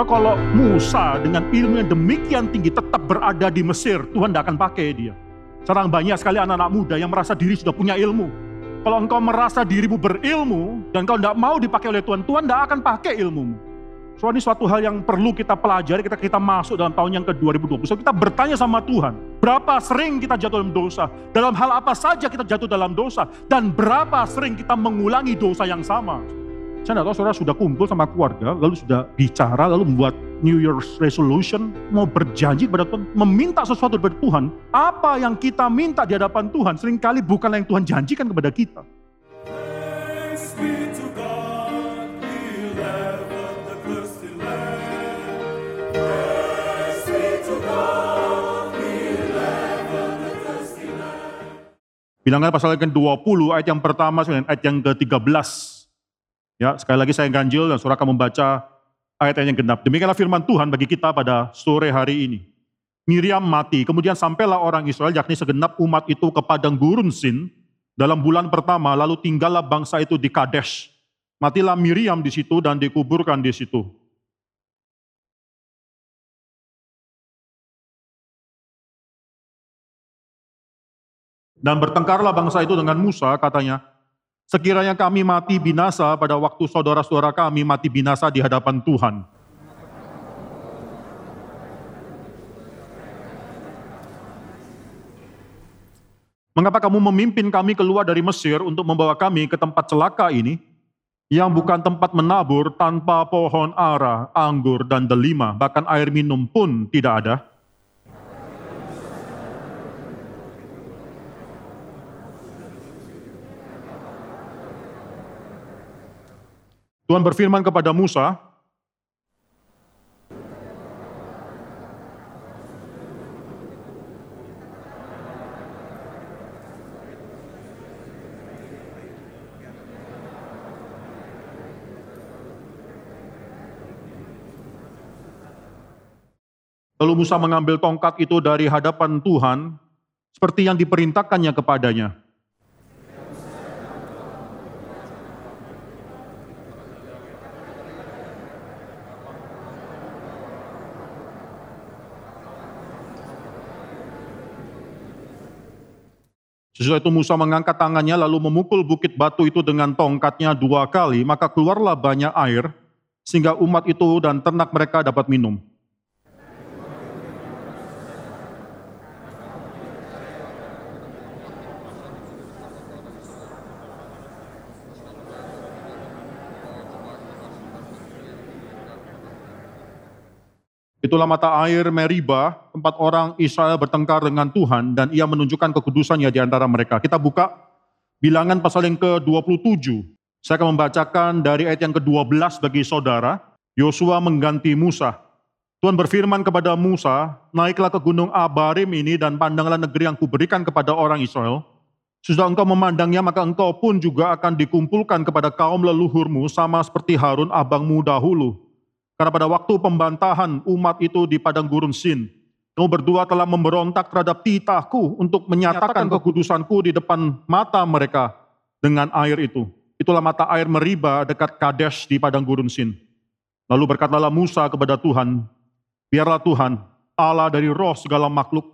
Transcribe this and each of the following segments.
So kalau Musa dengan ilmu yang demikian tinggi tetap berada di Mesir, Tuhan tidak akan pakai dia. Sekarang banyak sekali anak-anak muda yang merasa diri sudah punya ilmu. Kalau engkau merasa dirimu berilmu dan kau tidak mau dipakai oleh Tuhan, Tuhan tidak akan pakai ilmumu. So ini suatu hal yang perlu kita pelajari ketika kita masuk dalam tahun yang ke-2020. So, kita bertanya sama Tuhan, berapa sering kita jatuh dalam dosa? Dalam hal apa saja kita jatuh dalam dosa? Dan berapa sering kita mengulangi dosa yang sama? Saya tidak tahu saudara sudah kumpul sama keluarga, lalu sudah bicara, lalu membuat New Year's resolution, mau berjanji kepada Tuhan, meminta sesuatu dari Tuhan. Apa yang kita minta di hadapan Tuhan, sering kali bukan yang Tuhan janjikan kepada kita. Bilangan pasal yang ke-20 ayat yang pertama sampai ayat yang ke-13. Ya, sekali lagi saya ganjil dan saudara akan membaca ayat-ayat yang genap. Demikianlah firman Tuhan bagi kita pada sore hari ini. Miriam mati, kemudian sampailah orang Israel, yakni segenap umat itu ke padang gurun Sin dalam bulan pertama, lalu tinggallah bangsa itu di Kadesh. Matilah Miriam di situ dan dikuburkan di situ. Dan bertengkarlah bangsa itu dengan Musa, katanya, Sekiranya kami mati binasa pada waktu saudara-saudara kami mati binasa di hadapan Tuhan. Mengapa kamu memimpin kami keluar dari Mesir untuk membawa kami ke tempat celaka ini, yang bukan tempat menabur tanpa pohon ara, anggur, dan delima, bahkan air minum pun tidak ada? Tuhan berfirman kepada Musa, Lalu Musa mengambil tongkat itu dari hadapan Tuhan, seperti yang diperintahkannya kepadanya. Sesudah itu Musa mengangkat tangannya lalu memukul bukit batu itu dengan tongkatnya dua kali, maka keluarlah banyak air, sehingga umat itu dan ternak mereka dapat minum. Itulah mata air Meriba, tempat orang Israel bertengkar dengan Tuhan dan ia menunjukkan kekudusannya di antara mereka. Kita buka bilangan pasal yang ke-27. Saya akan membacakan dari ayat yang ke-12 bagi saudara. Yosua mengganti Musa. Tuhan berfirman kepada Musa, naiklah ke gunung Abarim ini dan pandanglah negeri yang kuberikan kepada orang Israel. Sudah engkau memandangnya, maka engkau pun juga akan dikumpulkan kepada kaum leluhurmu sama seperti Harun abangmu dahulu karena pada waktu pembantahan umat itu di padang gurun Sin, kamu berdua telah memberontak terhadap titahku untuk menyatakan kekudusanku di depan mata mereka dengan air itu. Itulah mata air meriba dekat Kadesh di padang gurun Sin. Lalu berkatalah Musa kepada Tuhan, biarlah Tuhan, Allah dari roh segala makhluk,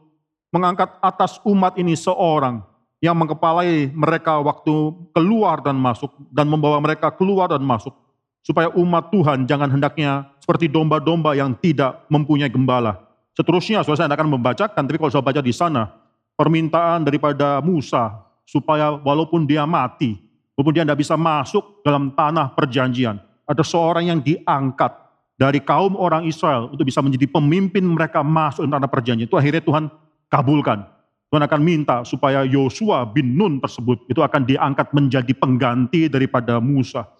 mengangkat atas umat ini seorang yang mengepalai mereka waktu keluar dan masuk, dan membawa mereka keluar dan masuk supaya umat Tuhan jangan hendaknya seperti domba-domba yang tidak mempunyai gembala. Seterusnya, saya akan membacakan, tapi kalau saya baca di sana, permintaan daripada Musa supaya walaupun dia mati, walaupun dia tidak bisa masuk dalam tanah perjanjian, ada seorang yang diangkat dari kaum orang Israel untuk bisa menjadi pemimpin mereka masuk dalam tanah perjanjian. Itu akhirnya Tuhan kabulkan. Tuhan akan minta supaya Yosua bin Nun tersebut itu akan diangkat menjadi pengganti daripada Musa.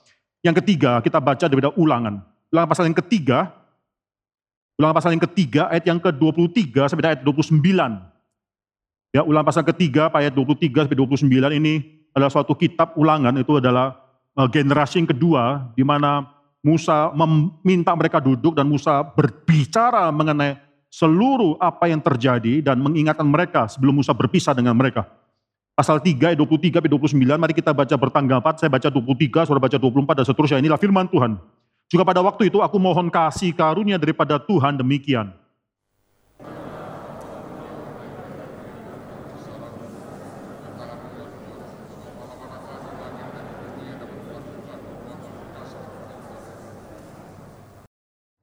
Yang ketiga, kita baca daripada ulangan. Ulangan pasal yang ketiga, ulangan pasal yang ketiga, ayat yang ke-23 sampai ayat 29. Ya, ulangan pasal ketiga, ayat 23 sampai 29 ini adalah suatu kitab ulangan, itu adalah uh, generasi yang kedua, di mana Musa meminta mereka duduk dan Musa berbicara mengenai seluruh apa yang terjadi dan mengingatkan mereka sebelum Musa berpisah dengan mereka. Pasal 3, 23 29, mari kita baca bertanggal 4, saya baca 23, saudara baca 24 dan seterusnya. Inilah firman Tuhan. Juga pada waktu itu aku mohon kasih karunia daripada Tuhan demikian.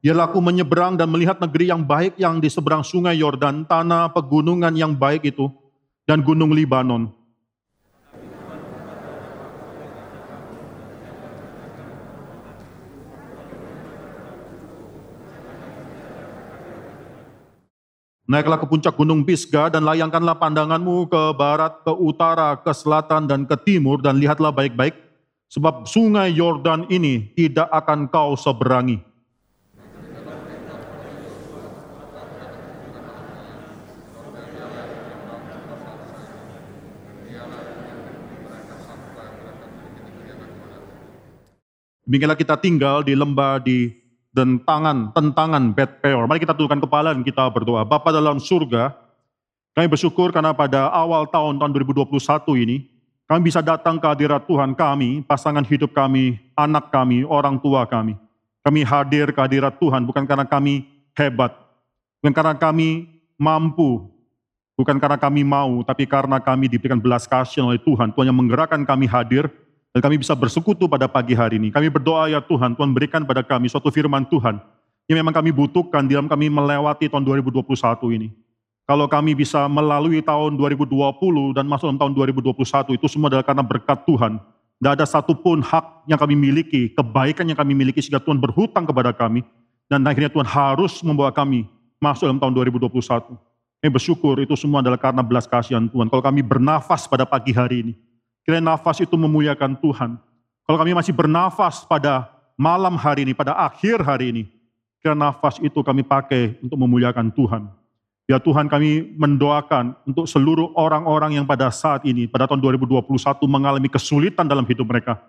Biarlah aku menyeberang dan melihat negeri yang baik yang di seberang sungai Yordan, tanah pegunungan yang baik itu, dan gunung Libanon. Naiklah ke puncak gunung Pisgah dan layangkanlah pandanganmu ke barat, ke utara, ke selatan, dan ke timur, dan lihatlah baik-baik, sebab sungai Yordan ini tidak akan kau seberangi. Demikianlah kita tinggal di lembah di dentangan, tentangan Bet Peor. Mari kita tundukkan kepala dan kita berdoa. Bapa dalam surga, kami bersyukur karena pada awal tahun tahun 2021 ini, kami bisa datang ke hadirat Tuhan kami, pasangan hidup kami, anak kami, orang tua kami. Kami hadir ke hadirat Tuhan bukan karena kami hebat, bukan karena kami mampu, bukan karena kami mau, tapi karena kami diberikan belas kasihan oleh Tuhan. Tuhan yang menggerakkan kami hadir, dan kami bisa bersekutu pada pagi hari ini. Kami berdoa ya Tuhan, Tuhan berikan pada kami suatu firman Tuhan yang memang kami butuhkan dalam kami melewati tahun 2021 ini. Kalau kami bisa melalui tahun 2020 dan masuk dalam tahun 2021 itu semua adalah karena berkat Tuhan. Tidak ada satupun hak yang kami miliki, kebaikan yang kami miliki sehingga Tuhan berhutang kepada kami. Dan akhirnya Tuhan harus membawa kami masuk dalam tahun 2021. Kami bersyukur itu semua adalah karena belas kasihan Tuhan. Kalau kami bernafas pada pagi hari ini, Kiranya nafas itu memuliakan Tuhan. Kalau kami masih bernafas pada malam hari ini, pada akhir hari ini, kiranya nafas itu kami pakai untuk memuliakan Tuhan. Ya Tuhan kami mendoakan untuk seluruh orang-orang yang pada saat ini, pada tahun 2021 mengalami kesulitan dalam hidup mereka.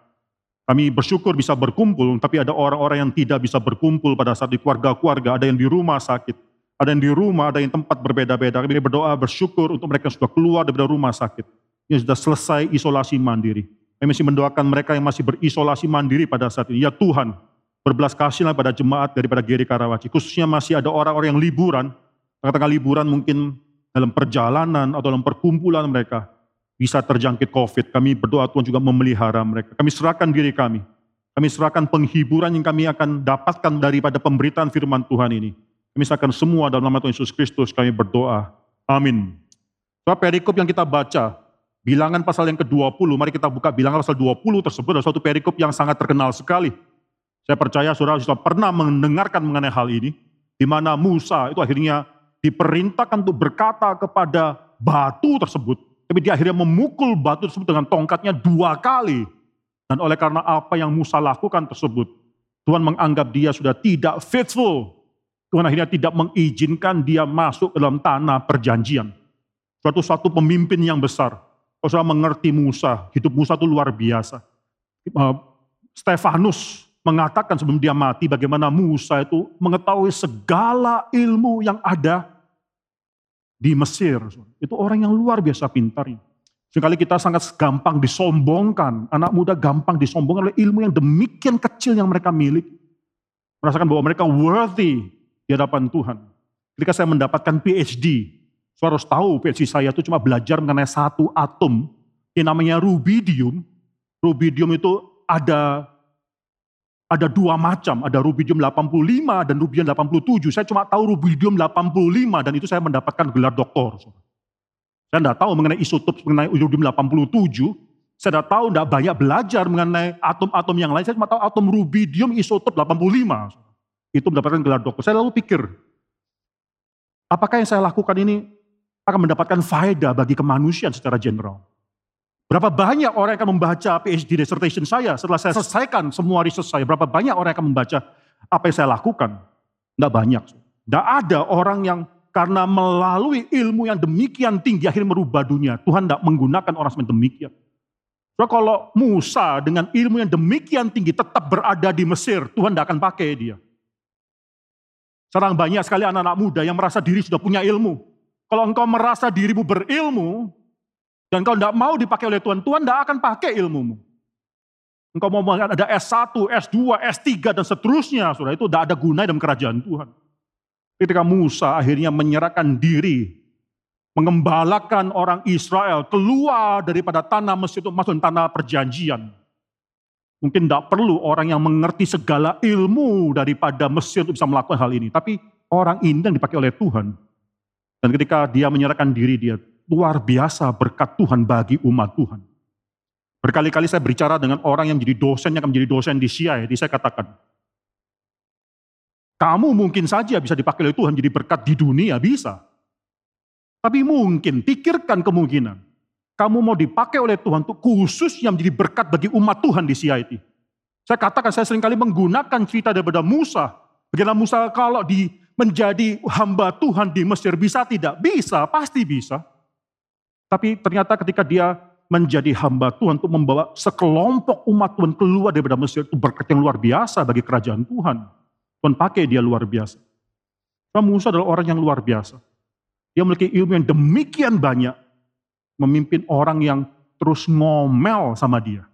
Kami bersyukur bisa berkumpul, tapi ada orang-orang yang tidak bisa berkumpul pada saat di keluarga-keluarga, ada yang di rumah sakit, ada yang di rumah, ada yang tempat berbeda-beda. Kami berdoa bersyukur untuk mereka yang sudah keluar dari rumah sakit yang sudah selesai isolasi mandiri. Kami masih mendoakan mereka yang masih berisolasi mandiri pada saat ini. Ya Tuhan, berbelas kasihlah pada jemaat daripada Geri Karawaci. Khususnya masih ada orang-orang yang liburan, tengah-tengah liburan mungkin dalam perjalanan atau dalam perkumpulan mereka bisa terjangkit COVID. Kami berdoa Tuhan juga memelihara mereka. Kami serahkan diri kami. Kami serahkan penghiburan yang kami akan dapatkan daripada pemberitaan firman Tuhan ini. Kami serahkan semua dalam nama Tuhan Yesus Kristus kami berdoa. Amin. Soal perikop yang kita baca Bilangan pasal yang ke-20, mari kita buka bilangan pasal 20 tersebut adalah suatu perikop yang sangat terkenal sekali. Saya percaya saudara sudah pernah mendengarkan mengenai hal ini, di mana Musa itu akhirnya diperintahkan untuk berkata kepada batu tersebut, tapi dia akhirnya memukul batu tersebut dengan tongkatnya dua kali. Dan oleh karena apa yang Musa lakukan tersebut, Tuhan menganggap dia sudah tidak faithful. Tuhan akhirnya tidak mengizinkan dia masuk dalam tanah perjanjian. Suatu satu pemimpin yang besar, saudara mengerti Musa, hidup Musa itu luar biasa. Eh, Stefanus mengatakan sebelum dia mati bagaimana Musa itu mengetahui segala ilmu yang ada di Mesir. Itu orang yang luar biasa pintarnya. Sekali kita sangat gampang disombongkan, anak muda gampang disombongkan oleh ilmu yang demikian kecil yang mereka miliki. Merasakan bahwa mereka worthy di hadapan Tuhan. Ketika saya mendapatkan PhD, Saudara harus tahu PhD saya itu cuma belajar mengenai satu atom yang namanya rubidium. Rubidium itu ada ada dua macam, ada rubidium 85 dan rubidium 87. Saya cuma tahu rubidium 85 dan itu saya mendapatkan gelar doktor. Saya tidak tahu mengenai isotop mengenai rubidium 87. Saya tidak tahu, tidak banyak belajar mengenai atom-atom yang lain. Saya cuma tahu atom rubidium isotop 85. Itu mendapatkan gelar doktor. Saya lalu pikir, apakah yang saya lakukan ini akan mendapatkan faedah bagi kemanusiaan secara general. Berapa banyak orang yang akan membaca PhD dissertation saya setelah saya selesaikan semua riset saya. Berapa banyak orang yang akan membaca apa yang saya lakukan? Tidak banyak. Tidak ada orang yang karena melalui ilmu yang demikian tinggi akhirnya merubah dunia. Tuhan tidak menggunakan orang seperti demikian. So, kalau Musa dengan ilmu yang demikian tinggi tetap berada di Mesir, Tuhan tidak akan pakai dia. Sekarang banyak sekali anak-anak muda yang merasa diri sudah punya ilmu. Kalau engkau merasa dirimu berilmu, dan kau tidak mau dipakai oleh Tuhan, Tuhan tidak akan pakai ilmumu. Engkau mau ada S1, S2, S3 dan seterusnya, saudara itu tidak ada gunanya dalam kerajaan Tuhan. Ketika Musa akhirnya menyerahkan diri, mengembalakan orang Israel keluar daripada tanah Mesir itu masuk tanah perjanjian. Mungkin tidak perlu orang yang mengerti segala ilmu daripada Mesir untuk bisa melakukan hal ini. Tapi orang ini yang dipakai oleh Tuhan. Dan ketika dia menyerahkan diri dia, luar biasa berkat Tuhan bagi umat Tuhan. Berkali-kali saya berbicara dengan orang yang menjadi dosen, yang akan menjadi dosen di CIA, jadi saya katakan, kamu mungkin saja bisa dipakai oleh Tuhan jadi berkat di dunia, bisa. Tapi mungkin, pikirkan kemungkinan. Kamu mau dipakai oleh Tuhan untuk khusus yang menjadi berkat bagi umat Tuhan di CIT. Saya katakan, saya sering kali menggunakan cerita daripada Musa. Bagaimana Musa kalau di menjadi hamba Tuhan di Mesir bisa tidak? Bisa, pasti bisa. Tapi ternyata ketika dia menjadi hamba Tuhan untuk membawa sekelompok umat Tuhan keluar daripada Mesir itu berkat yang luar biasa bagi kerajaan Tuhan. Tuhan pakai dia luar biasa. Karena Musa adalah orang yang luar biasa. Dia memiliki ilmu yang demikian banyak. Memimpin orang yang terus ngomel sama dia.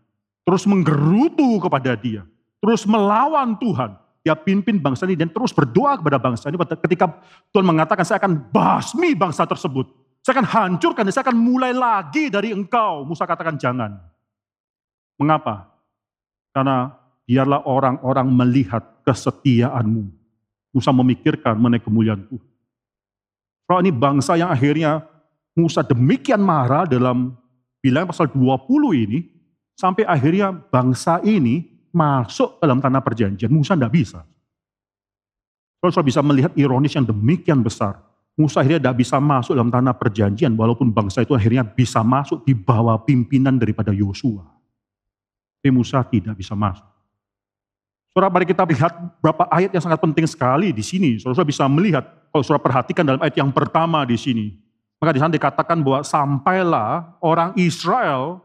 Terus menggerutu kepada dia. Terus melawan Tuhan. Dia pimpin bangsa ini dan terus berdoa kepada bangsa ini. Ketika Tuhan mengatakan saya akan basmi bangsa tersebut. Saya akan hancurkan, saya akan mulai lagi dari engkau. Musa katakan jangan. Mengapa? Karena biarlah orang-orang melihat kesetiaanmu. Musa memikirkan mengenai kemuliaan Tuhan. Kalau ini bangsa yang akhirnya Musa demikian marah dalam bilangan pasal 20 ini, sampai akhirnya bangsa ini masuk dalam tanah perjanjian. Musa tidak bisa. Kalau saya bisa melihat ironis yang demikian besar. Musa akhirnya tidak bisa masuk dalam tanah perjanjian walaupun bangsa itu akhirnya bisa masuk di bawah pimpinan daripada Yosua. Tapi Musa tidak bisa masuk. Saudara, mari kita lihat beberapa ayat yang sangat penting sekali di sini. Saudara bisa melihat, kalau saudara perhatikan dalam ayat yang pertama di sini. Maka di sana dikatakan bahwa sampailah orang Israel,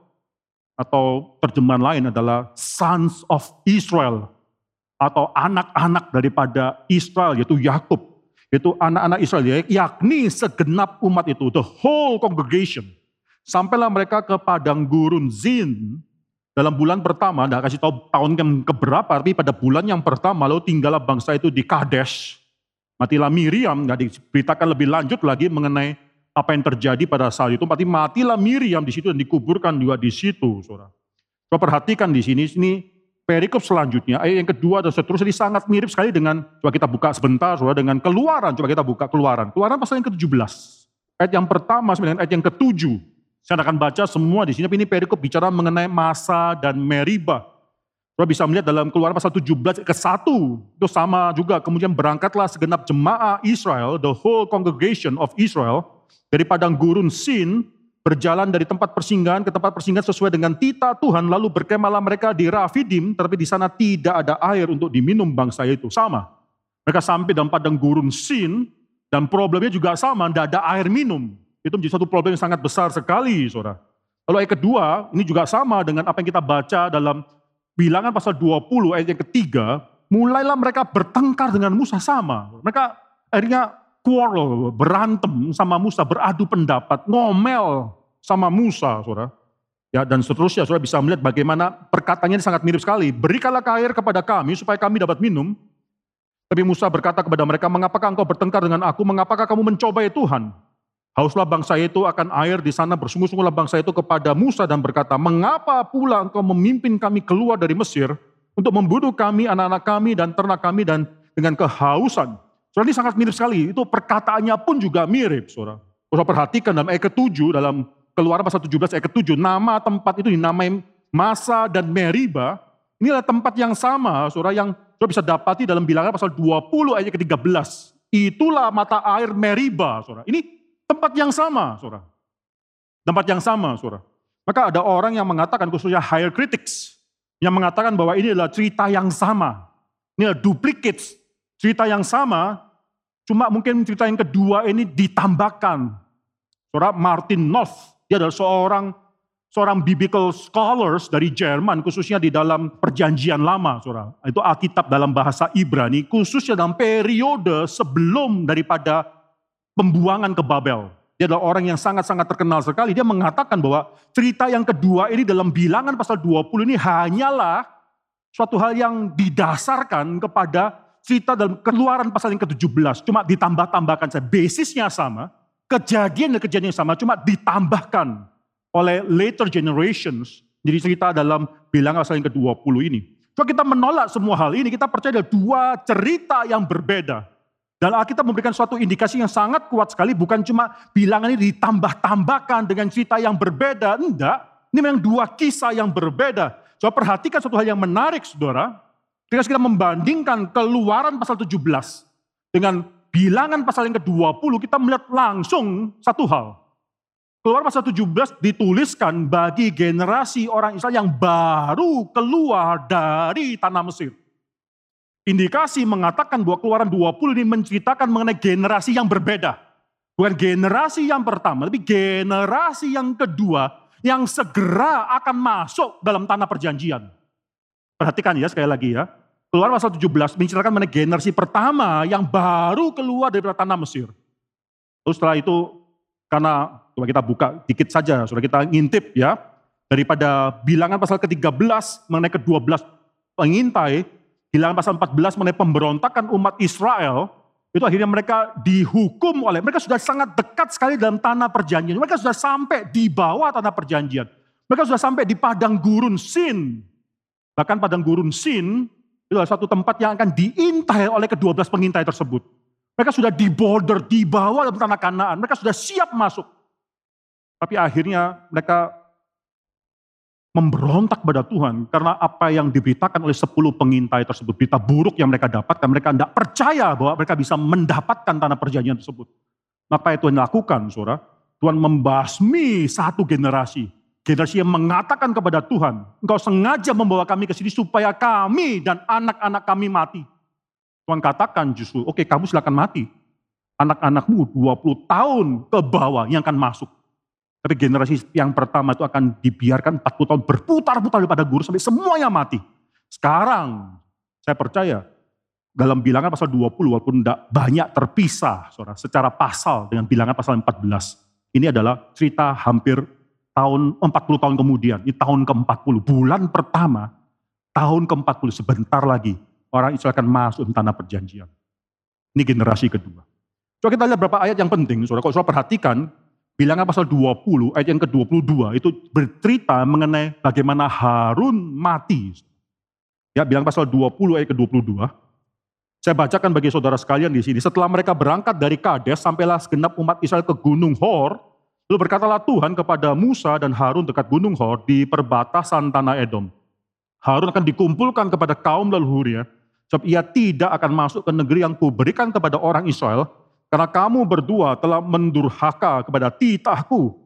atau terjemahan lain adalah sons of Israel, atau anak-anak daripada Israel, yaitu Yakub itu anak-anak Israel, yakni segenap umat itu, the whole congregation. Sampailah mereka ke padang gurun Zin dalam bulan pertama, tidak kasih tahu tahun yang keberapa, tapi pada bulan yang pertama lalu tinggallah bangsa itu di Kadesh. Matilah Miriam, nggak diberitakan lebih lanjut lagi mengenai apa yang terjadi pada saat itu. Tapi matilah Miriam di situ dan dikuburkan juga di situ, saudara. Coba perhatikan di sini, ini perikop selanjutnya, ayat yang kedua dan seterusnya ini sangat mirip sekali dengan, coba kita buka sebentar, saudara, dengan keluaran, coba kita buka keluaran. Keluaran pasal yang ke-17. Ayat yang pertama dengan ayat yang ke-7. Saya akan baca semua di sini, tapi ini perikop bicara mengenai masa dan meriba. Saudara bisa melihat dalam keluaran pasal 17 ke 1, itu sama juga, kemudian berangkatlah segenap jemaah Israel, the whole congregation of Israel, dari padang gurun Sin, berjalan dari tempat persinggahan ke tempat persinggahan sesuai dengan tita Tuhan, lalu berkemalah mereka di Rafidim, tetapi di sana tidak ada air untuk diminum bangsa itu. Sama. Mereka sampai dalam padang gurun Sin, dan problemnya juga sama, tidak ada air minum. Itu menjadi satu problem yang sangat besar sekali, saudara. Lalu ayat kedua, ini juga sama dengan apa yang kita baca dalam bilangan pasal 20 ayat yang ketiga, mulailah mereka bertengkar dengan Musa sama. Mereka akhirnya quarrel, berantem sama Musa, beradu pendapat, ngomel sama Musa, saudara. Ya, dan seterusnya, saudara bisa melihat bagaimana perkataannya sangat mirip sekali. Berikanlah air kepada kami supaya kami dapat minum. Tapi Musa berkata kepada mereka, mengapakah engkau bertengkar dengan aku? Mengapakah kamu mencobai Tuhan? Hauslah bangsa itu akan air di sana, bersungguh-sungguhlah bangsa itu kepada Musa dan berkata, mengapa pula engkau memimpin kami keluar dari Mesir untuk membunuh kami, anak-anak kami, dan ternak kami, dan dengan kehausan. Saudara ini sangat mirip sekali, itu perkataannya pun juga mirip, saudara. Saudara perhatikan dalam ayat ke-7, dalam keluaran pasal 17 ayat ke-7, nama tempat itu dinamai Masa dan Meriba, inilah tempat yang sama, saudara, yang saudara bisa dapati dalam bilangan pasal 20 ayat ke-13. Itulah mata air Meriba, saudara. Ini tempat yang sama, saudara. Tempat yang sama, saudara. Maka ada orang yang mengatakan, khususnya higher critics, yang mengatakan bahwa ini adalah cerita yang sama. Ini adalah duplicates, cerita yang sama, Cuma mungkin cerita yang kedua ini ditambahkan. Saudara Martin North, dia adalah seorang seorang biblical scholars dari Jerman, khususnya di dalam perjanjian lama, saudara. Itu Alkitab dalam bahasa Ibrani, khususnya dalam periode sebelum daripada pembuangan ke Babel. Dia adalah orang yang sangat-sangat terkenal sekali. Dia mengatakan bahwa cerita yang kedua ini dalam bilangan pasal 20 ini hanyalah suatu hal yang didasarkan kepada cerita dalam keluaran pasal yang ke-17. Cuma ditambah-tambahkan saja. Basisnya sama, kejadian dan kejadian yang sama, cuma ditambahkan oleh later generations. Jadi cerita dalam bilangan pasal yang ke-20 ini. Coba kita menolak semua hal ini, kita percaya ada dua cerita yang berbeda. Dan Alkitab memberikan suatu indikasi yang sangat kuat sekali, bukan cuma bilangan ini ditambah-tambahkan dengan cerita yang berbeda, enggak. Ini memang dua kisah yang berbeda. Coba perhatikan suatu hal yang menarik, saudara. Ketika kita membandingkan keluaran pasal 17 dengan bilangan pasal yang ke-20, kita melihat langsung satu hal. Keluaran pasal 17 dituliskan bagi generasi orang Israel yang baru keluar dari tanah Mesir indikasi mengatakan bahwa keluaran 20 ini menceritakan mengenai generasi yang berbeda. Bukan generasi yang pertama, tapi generasi yang kedua yang segera akan masuk dalam tanah perjanjian. Perhatikan ya sekali lagi ya. Keluaran pasal 17 menceritakan mengenai generasi pertama yang baru keluar dari tanah Mesir. Lalu setelah itu karena coba kita buka dikit saja, sudah kita ngintip ya. Daripada bilangan pasal ke-13 mengenai ke-12 pengintai, Bilangan pasal 14 mengenai pemberontakan umat Israel, itu akhirnya mereka dihukum oleh, mereka sudah sangat dekat sekali dalam tanah perjanjian. Mereka sudah sampai di bawah tanah perjanjian. Mereka sudah sampai di padang gurun Sin. Bahkan padang gurun Sin, itu adalah satu tempat yang akan diintai oleh ke-12 pengintai tersebut. Mereka sudah di border, di bawah dalam tanah kanaan. Mereka sudah siap masuk. Tapi akhirnya mereka memberontak pada Tuhan karena apa yang diberitakan oleh 10 pengintai tersebut, berita buruk yang mereka dapatkan, mereka tidak percaya bahwa mereka bisa mendapatkan tanah perjanjian tersebut. Maka itu yang dilakukan, saudara. Tuhan membasmi satu generasi. Generasi yang mengatakan kepada Tuhan, engkau sengaja membawa kami ke sini supaya kami dan anak-anak kami mati. Tuhan katakan justru, oke okay, kamu silakan mati. Anak-anakmu 20 tahun ke bawah yang akan masuk. Tapi generasi yang pertama itu akan dibiarkan 40 tahun berputar-putar daripada guru sampai semuanya mati. Sekarang saya percaya dalam bilangan pasal 20 walaupun tidak banyak terpisah saudara, secara pasal dengan bilangan pasal 14. Ini adalah cerita hampir tahun 40 tahun kemudian, ini tahun ke-40, bulan pertama, tahun ke-40 sebentar lagi orang Israel akan masuk ke tanah perjanjian. Ini generasi kedua. Coba kita lihat beberapa ayat yang penting, saudara. Kalau saudara perhatikan, Bilangan pasal 20 ayat yang ke-22 itu bercerita mengenai bagaimana Harun mati. Ya, bilang pasal 20 ayat ke-22. Saya bacakan bagi saudara sekalian di sini. Setelah mereka berangkat dari Kades sampailah segenap umat Israel ke Gunung Hor, lalu berkatalah Tuhan kepada Musa dan Harun dekat Gunung Hor di perbatasan tanah Edom. Harun akan dikumpulkan kepada kaum leluhurnya, sebab ia tidak akan masuk ke negeri yang kuberikan kepada orang Israel, karena kamu berdua telah mendurhaka kepada titahku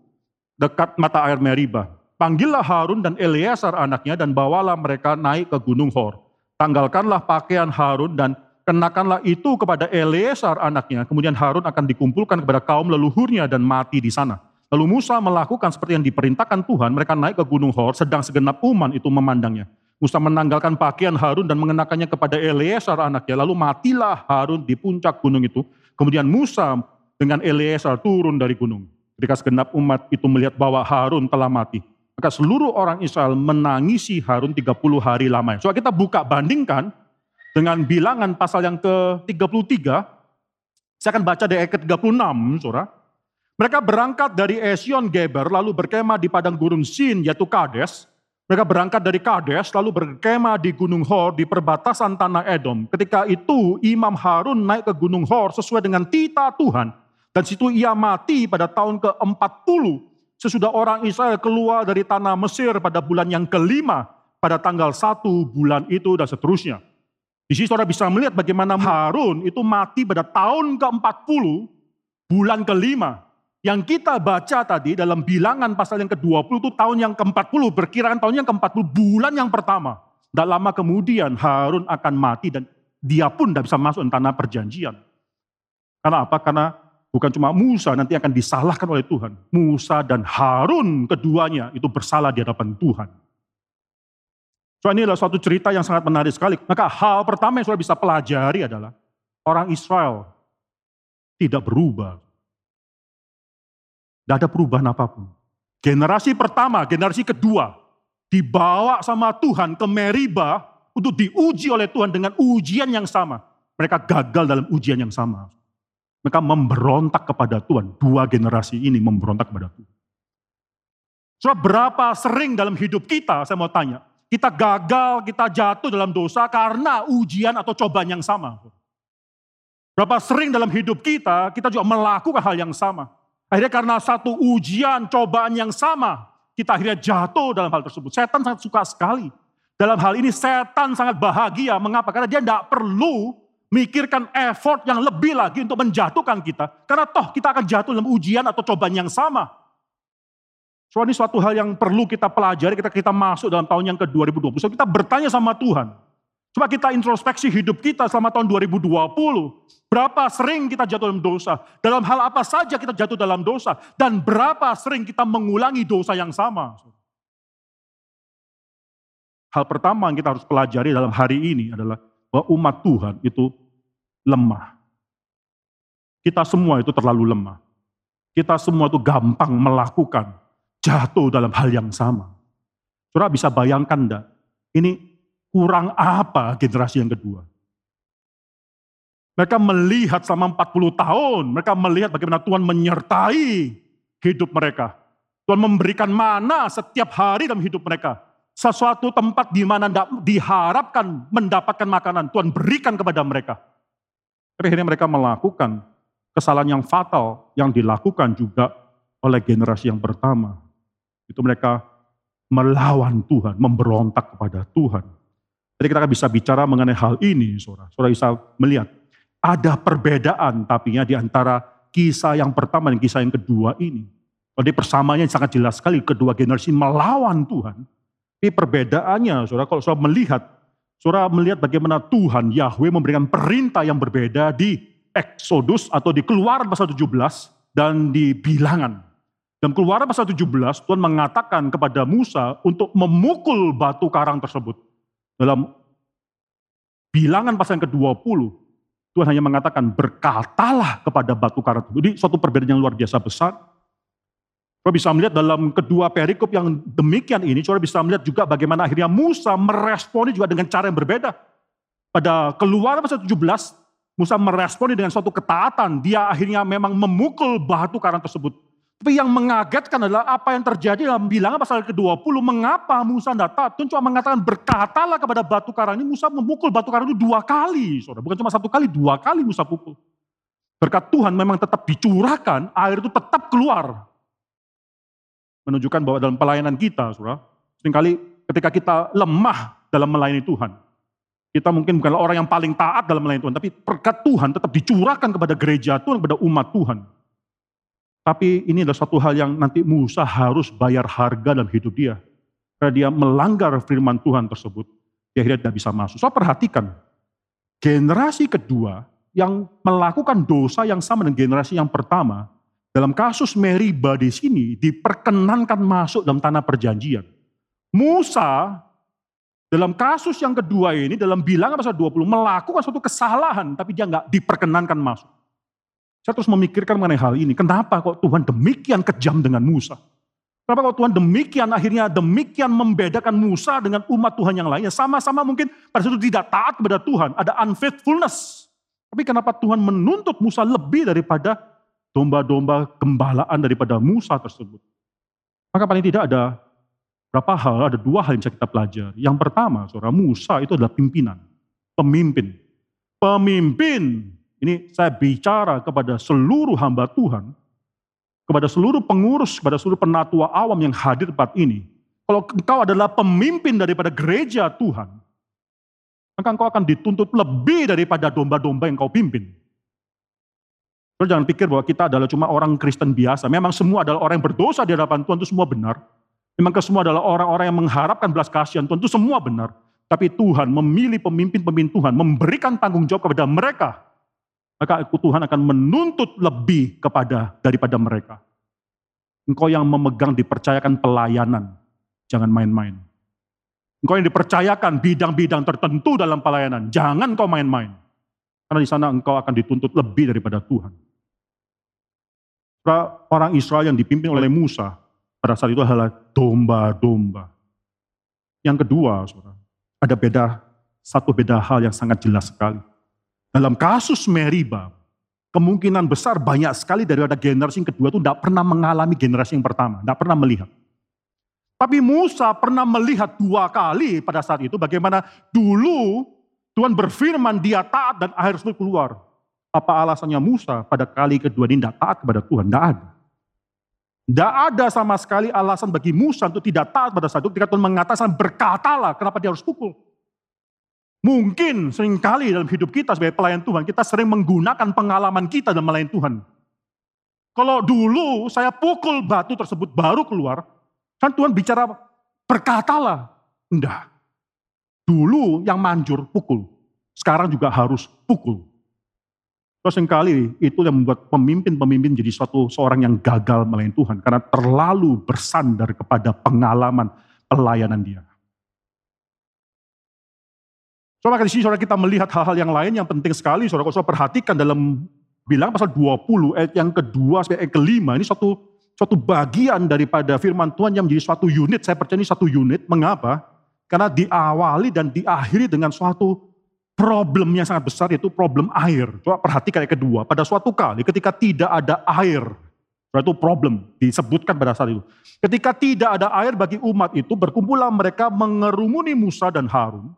dekat mata air Meribah. Panggillah Harun dan Eleazar anaknya dan bawalah mereka naik ke Gunung Hor. Tanggalkanlah pakaian Harun dan kenakanlah itu kepada Eleazar anaknya. Kemudian Harun akan dikumpulkan kepada kaum leluhurnya dan mati di sana. Lalu Musa melakukan seperti yang diperintahkan Tuhan, mereka naik ke Gunung Hor, sedang segenap umat itu memandangnya. Musa menanggalkan pakaian Harun dan mengenakannya kepada Eleazar anaknya. Lalu matilah Harun di puncak gunung itu. Kemudian Musa dengan Eleazar turun dari gunung. Ketika segenap umat itu melihat bahwa Harun telah mati, maka seluruh orang Israel menangisi Harun 30 hari lamanya. So kita buka bandingkan dengan bilangan pasal yang ke-33. Saya akan baca dari ayat ke-36, Saudara. Mereka berangkat dari Esion Geber lalu berkemah di padang gurun Sin yaitu Kades. Mereka berangkat dari Kades, lalu berkemah di Gunung Hor di perbatasan tanah Edom. Ketika itu Imam Harun naik ke Gunung Hor sesuai dengan tita Tuhan. Dan situ ia mati pada tahun ke-40 sesudah orang Israel keluar dari tanah Mesir pada bulan yang kelima pada tanggal satu bulan itu dan seterusnya. Di sini saudara bisa melihat bagaimana Harun itu mati pada tahun ke-40 bulan kelima yang kita baca tadi dalam bilangan pasal yang ke-20 itu tahun yang ke-40, berkiraan tahun yang ke-40 bulan yang pertama. Tidak lama kemudian Harun akan mati dan dia pun tidak bisa masuk ke tanah perjanjian. Karena apa? Karena bukan cuma Musa nanti akan disalahkan oleh Tuhan. Musa dan Harun keduanya itu bersalah di hadapan Tuhan. So ini adalah suatu cerita yang sangat menarik sekali. Maka hal pertama yang sudah bisa pelajari adalah orang Israel tidak berubah Tidak ada perubahan apa pun. Generasi pertama, generasi kedua, dibawa sama Tuhan ke Meriba untuk diuji oleh Tuhan dengan ujian yang sama. Mereka gagal dalam ujian yang sama. Mereka memberontak kepada Tuhan. Dua generasi ini memberontak kepada Tuhan. So, berapa sering dalam hidup kita, saya mau tanya, kita gagal, kita jatuh dalam dosa karena ujian atau cobaan yang sama. Berapa sering dalam hidup kita, kita juga melakukan hal yang sama. Akhirnya karena satu ujian, cobaan yang sama, kita akhirnya jatuh dalam hal tersebut. Setan sangat suka sekali. Dalam hal ini setan sangat bahagia. Mengapa? Karena dia tidak perlu mikirkan effort yang lebih lagi untuk menjatuhkan kita. Karena toh kita akan jatuh dalam ujian atau cobaan yang sama. So ini suatu hal yang perlu kita pelajari ketika kita masuk dalam tahun yang ke-2020. So kita bertanya sama Tuhan. Coba kita introspeksi hidup kita selama tahun 2020. Berapa sering kita jatuh dalam dosa? Dalam hal apa saja kita jatuh dalam dosa? Dan berapa sering kita mengulangi dosa yang sama? Hal pertama yang kita harus pelajari dalam hari ini adalah bahwa umat Tuhan itu lemah. Kita semua itu terlalu lemah. Kita semua itu gampang melakukan jatuh dalam hal yang sama. Saudara bisa bayangkan enggak? Ini kurang apa generasi yang kedua? Mereka melihat selama 40 tahun, mereka melihat bagaimana Tuhan menyertai hidup mereka. Tuhan memberikan mana setiap hari dalam hidup mereka. Sesuatu tempat di mana diharapkan mendapatkan makanan, Tuhan berikan kepada mereka. Akhirnya mereka melakukan kesalahan yang fatal yang dilakukan juga oleh generasi yang pertama. Itu mereka melawan Tuhan, memberontak kepada Tuhan. Jadi kita bisa bicara mengenai hal ini, saudara. Saudara bisa melihat ada perbedaan tapi ya di antara kisah yang pertama dan kisah yang kedua ini. Jadi persamaannya sangat jelas sekali kedua generasi melawan Tuhan. Tapi perbedaannya, saudara, kalau saudara melihat, saudara melihat bagaimana Tuhan Yahweh memberikan perintah yang berbeda di Exodus atau di Keluaran pasal 17 dan di Bilangan. Dalam keluaran pasal 17, Tuhan mengatakan kepada Musa untuk memukul batu karang tersebut. Dalam bilangan pasal yang ke-20, Tuhan hanya mengatakan berkatalah kepada batu tersebut. Jadi suatu perbedaan yang luar biasa besar. Saudara bisa melihat dalam kedua perikop yang demikian ini, saudara bisa melihat juga bagaimana akhirnya Musa meresponi juga dengan cara yang berbeda. Pada keluaran pasal 17, Musa meresponi dengan suatu ketaatan. Dia akhirnya memang memukul batu karang tersebut. Tapi yang mengagetkan adalah apa yang terjadi dalam bilangan pasal ke-20. Mengapa Musa tidak taat? Cuma mengatakan berkatalah kepada batu karang ini. Musa memukul batu karang itu dua kali. Saudara. Bukan cuma satu kali, dua kali Musa pukul. Berkat Tuhan memang tetap dicurahkan, air itu tetap keluar. Menunjukkan bahwa dalam pelayanan kita, saudara, sering kali ketika kita lemah dalam melayani Tuhan, kita mungkin bukanlah orang yang paling taat dalam melayani Tuhan, tapi berkat Tuhan tetap dicurahkan kepada gereja Tuhan, kepada umat Tuhan. Tapi ini adalah satu hal yang nanti Musa harus bayar harga dalam hidup dia. Karena dia melanggar firman Tuhan tersebut. Dia akhirnya tidak bisa masuk. So perhatikan, generasi kedua yang melakukan dosa yang sama dengan generasi yang pertama, dalam kasus Meriba di sini diperkenankan masuk dalam tanah perjanjian. Musa dalam kasus yang kedua ini, dalam bilangan pasal 20, melakukan suatu kesalahan, tapi dia nggak diperkenankan masuk. Saya terus memikirkan mengenai hal ini. Kenapa kok Tuhan demikian kejam dengan Musa? Kenapa kok Tuhan demikian akhirnya demikian membedakan Musa dengan umat Tuhan yang lainnya? Sama-sama mungkin pada saat itu tidak taat kepada Tuhan. Ada unfaithfulness. Tapi kenapa Tuhan menuntut Musa lebih daripada domba-domba gembalaan daripada Musa tersebut? Maka paling tidak ada berapa hal, ada dua hal yang bisa kita pelajari. Yang pertama, saudara Musa itu adalah pimpinan, pemimpin. Pemimpin ini saya bicara kepada seluruh hamba Tuhan, kepada seluruh pengurus, kepada seluruh penatua awam yang hadir tempat ini. Kalau engkau adalah pemimpin daripada gereja Tuhan, maka engkau akan dituntut lebih daripada domba-domba yang kau pimpin. Kau jangan pikir bahwa kita adalah cuma orang Kristen biasa. Memang semua adalah orang yang berdosa di hadapan Tuhan, itu semua benar. Memang semua adalah orang-orang yang mengharapkan belas kasihan Tuhan, itu semua benar. Tapi Tuhan memilih pemimpin-pemimpin Tuhan, memberikan tanggung jawab kepada mereka maka Tuhan akan menuntut lebih kepada daripada mereka. Engkau yang memegang dipercayakan pelayanan, jangan main-main. Engkau yang dipercayakan bidang-bidang tertentu dalam pelayanan, jangan kau main-main. Karena di sana engkau akan dituntut lebih daripada Tuhan. Orang Israel yang dipimpin oleh Musa pada saat itu adalah domba-domba. Yang kedua, saudara, ada beda satu beda hal yang sangat jelas sekali. Dalam kasus Meriba, kemungkinan besar banyak sekali daripada generasi yang kedua itu tidak pernah mengalami generasi yang pertama, tidak pernah melihat. Tapi Musa pernah melihat dua kali pada saat itu bagaimana dulu Tuhan berfirman dia taat dan air tersebut keluar. Apa alasannya Musa pada kali kedua ini tidak taat kepada Tuhan? Tidak ada. Tidak ada sama sekali alasan bagi Musa untuk tidak taat pada saat itu ketika Tuhan mengatakan berkatalah kenapa dia harus pukul. Mungkin sering kali dalam hidup kita sebagai pelayan Tuhan, kita sering menggunakan pengalaman kita dalam melayani Tuhan. Kalau dulu saya pukul batu tersebut baru keluar, kan Tuhan bicara berkatalah. Enggak. Dulu yang manjur pukul, sekarang juga harus pukul. Terus sering kali itu yang membuat pemimpin-pemimpin jadi suatu seorang yang gagal melayani Tuhan karena terlalu bersandar kepada pengalaman pelayanan dia. Saudara di sini saudara kita melihat hal-hal yang lain yang penting sekali saudara. Saudara perhatikan dalam bilang pasal 20 ayat yang kedua sampai ayat kelima ini suatu suatu bagian daripada firman Tuhan yang menjadi suatu unit. Saya percaya ini satu unit. Mengapa? Karena diawali dan diakhiri dengan suatu problem yang sangat besar yaitu problem air. Coba perhatikan ayat kedua. Pada suatu kali ketika tidak ada air, itu problem disebutkan pada saat itu. Ketika tidak ada air bagi umat itu, berkumpullah mereka mengerumuni Musa dan Harun.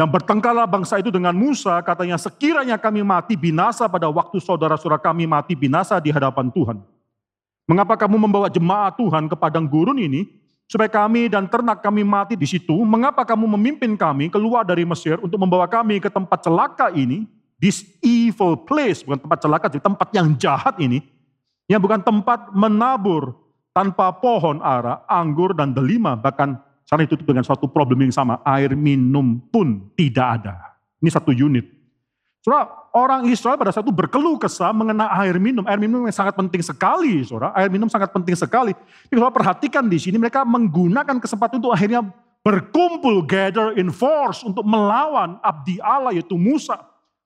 Dan bertengkarlah bangsa itu dengan Musa, katanya sekiranya kami mati binasa pada waktu saudara-saudara kami mati binasa di hadapan Tuhan. Mengapa kamu membawa jemaat Tuhan ke padang gurun ini, supaya kami dan ternak kami mati di situ? Mengapa kamu memimpin kami keluar dari Mesir untuk membawa kami ke tempat celaka ini, this evil place, bukan tempat celaka, tapi tempat yang jahat ini, yang bukan tempat menabur tanpa pohon ara, anggur, dan delima, bahkan sana ditutup dengan suatu problem yang sama, air minum pun tidak ada. Ini satu unit. Saudara, orang Israel pada saat itu berkeluh kesah mengenai air minum. Air minum yang sangat penting sekali, saudara. Air minum sangat penting sekali. Tapi kalau perhatikan di sini, mereka menggunakan kesempatan untuk akhirnya berkumpul, gather in force untuk melawan abdi Allah yaitu Musa.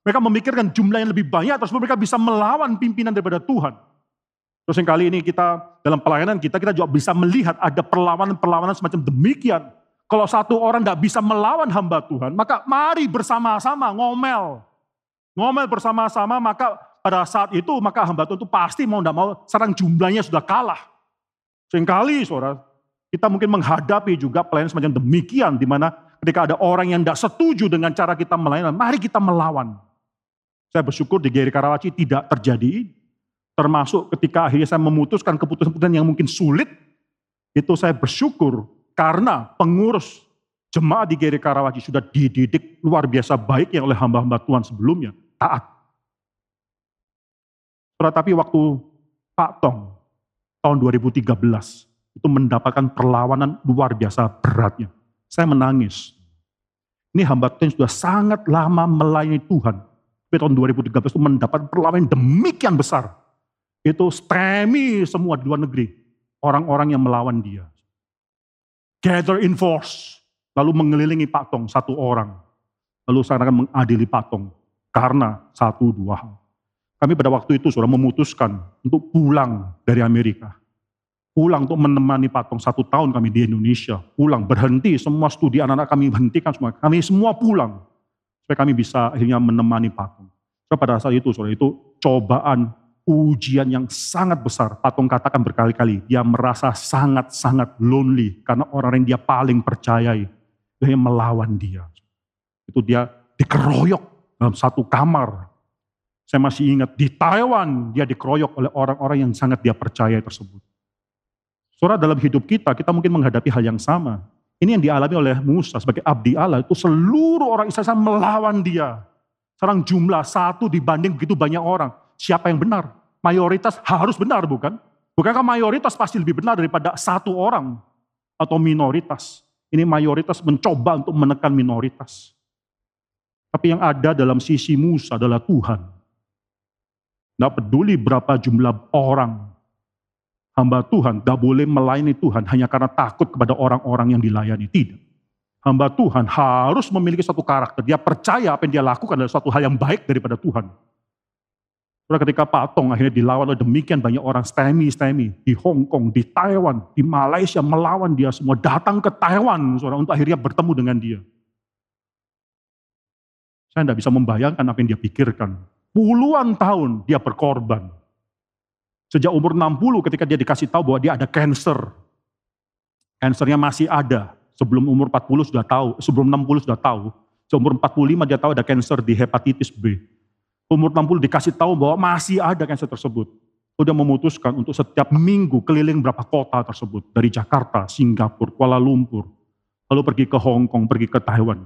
Mereka memikirkan jumlah yang lebih banyak, terus mereka bisa melawan pimpinan daripada Tuhan. Terus yang kali ini kita dalam pelayanan kita, kita juga bisa melihat ada perlawanan-perlawanan semacam demikian. Kalau satu orang tidak bisa melawan hamba Tuhan, maka mari bersama-sama ngomel. Ngomel bersama-sama, maka pada saat itu, maka hamba Tuhan itu pasti mau tidak mau, serang jumlahnya sudah kalah. Seringkali, saudara, kita mungkin menghadapi juga pelayanan semacam demikian, di mana ketika ada orang yang tidak setuju dengan cara kita melayani, mari kita melawan. Saya bersyukur di Geri Karawaci tidak terjadi Termasuk ketika akhirnya saya memutuskan keputusan-keputusan yang mungkin sulit, itu saya bersyukur karena pengurus jemaat di Geri Karawaci sudah dididik luar biasa baik yang oleh hamba-hamba Tuhan sebelumnya, taat. Tetapi waktu Pak Tong tahun 2013 itu mendapatkan perlawanan luar biasa beratnya. Saya menangis. Ini hamba Tuhan sudah sangat lama melayani Tuhan. Tapi tahun 2013 itu mendapat perlawanan demikian besar itu stremi semua di luar negeri. Orang-orang yang melawan dia. Gather in force. Lalu mengelilingi Patong satu orang. Lalu seakan mengadili Patong. Karena satu dua hal. Kami pada waktu itu sudah memutuskan untuk pulang dari Amerika. Pulang untuk menemani Patong satu tahun kami di Indonesia. Pulang, berhenti, semua studi anak-anak kami hentikan semua. Kami semua pulang. Supaya kami bisa akhirnya menemani Patong. So, pada saat itu, saudara, itu cobaan ujian yang sangat besar. Patung katakan berkali-kali, dia merasa sangat-sangat lonely karena orang yang dia paling percayai, dia melawan dia. Itu dia dikeroyok dalam satu kamar. Saya masih ingat di Taiwan dia dikeroyok oleh orang-orang yang sangat dia percaya tersebut. Saudara dalam hidup kita, kita mungkin menghadapi hal yang sama. Ini yang dialami oleh Musa sebagai abdi Allah, itu seluruh orang Israel melawan dia. Sekarang jumlah satu dibanding begitu banyak orang siapa yang benar? Mayoritas harus benar bukan? Bukankah mayoritas pasti lebih benar daripada satu orang atau minoritas? Ini mayoritas mencoba untuk menekan minoritas. Tapi yang ada dalam sisi Musa adalah Tuhan. Tidak peduli berapa jumlah orang hamba Tuhan, tidak boleh melayani Tuhan hanya karena takut kepada orang-orang yang dilayani. Tidak. Hamba Tuhan harus memiliki satu karakter. Dia percaya apa yang dia lakukan adalah suatu hal yang baik daripada Tuhan. Saudara ketika Patong akhirnya dilawan oleh demikian banyak orang STEMI-STEMI di Hong Kong, di Taiwan, di Malaysia melawan dia semua datang ke Taiwan saudara untuk akhirnya bertemu dengan dia. Saya tidak bisa membayangkan apa yang dia pikirkan. Puluhan tahun dia berkorban. Sejak umur 60 ketika dia dikasih tahu bahwa dia ada cancer. Cancernya masih ada. Sebelum umur 40 sudah tahu, sebelum 60 sudah tahu. Seumur 45 dia tahu ada cancer di hepatitis B. Umur 60 dikasih tahu bahwa masih ada cancer tersebut. Sudah memutuskan untuk setiap minggu keliling berapa kota tersebut. Dari Jakarta, Singapura, Kuala Lumpur. Lalu pergi ke Hong Kong, pergi ke Taiwan.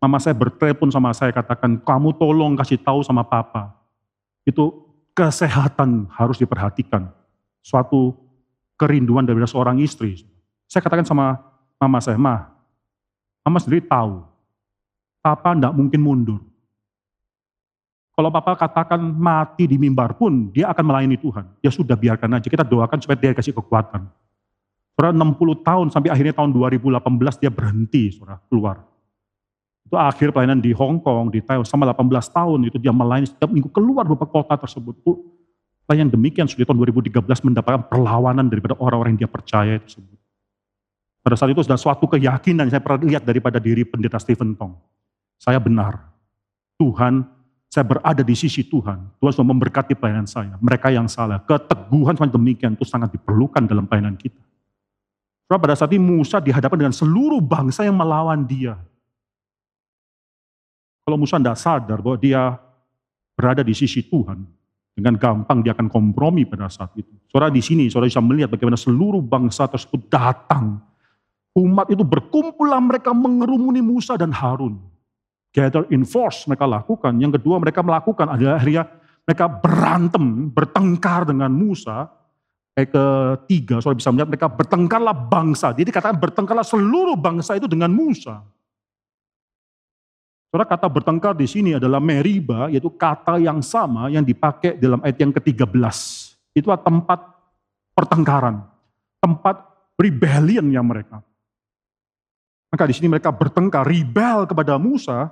Mama saya bertelepon sama saya katakan, kamu tolong kasih tahu sama papa. Itu kesehatan harus diperhatikan. Suatu kerinduan dari seorang istri. Saya katakan sama mama saya, ma, mama sendiri tahu, papa tidak mungkin mundur. Kalau papa katakan mati di mimbar pun, dia akan melayani Tuhan. Ya sudah biarkan aja, kita doakan supaya dia kasih kekuatan. Saudara 60 tahun sampai akhirnya tahun 2018 dia berhenti, saudara, keluar. Itu akhir pelayanan di Hong Kong, di Taiwan, sama 18 tahun itu dia melayani setiap minggu keluar beberapa kota tersebut. Itu pelayanan demikian sudah tahun 2013 mendapatkan perlawanan daripada orang-orang yang dia percaya tersebut. Pada saat itu sudah suatu keyakinan saya pernah lihat daripada diri pendeta Stephen Tong. Saya benar. Tuhan, saya berada di sisi Tuhan. Tuhan sudah memberkati pelayanan saya. Mereka yang salah. Keteguhan semacam demikian itu sangat diperlukan dalam pelayanan kita. Pada saat ini Musa dihadapkan dengan seluruh bangsa yang melawan dia. Kalau Musa tidak sadar bahwa dia berada di sisi Tuhan, dengan gampang dia akan kompromi pada saat itu. Saudara di sini, saudara bisa melihat bagaimana seluruh bangsa tersebut datang. Umat itu berkumpullah mereka mengerumuni Musa dan Harun. Gather in force mereka lakukan. Yang kedua mereka melakukan adalah akhirnya mereka berantem, bertengkar dengan Musa. Eh, ketiga, saudara bisa melihat mereka bertengkarlah bangsa. Jadi katakan bertengkarlah seluruh bangsa itu dengan Musa. Saudara kata bertengkar di sini adalah meriba, yaitu kata yang sama yang dipakai dalam ayat yang ke-13. Itulah tempat pertengkaran, tempat rebellion yang mereka. Maka di sini mereka bertengkar, rebel kepada Musa.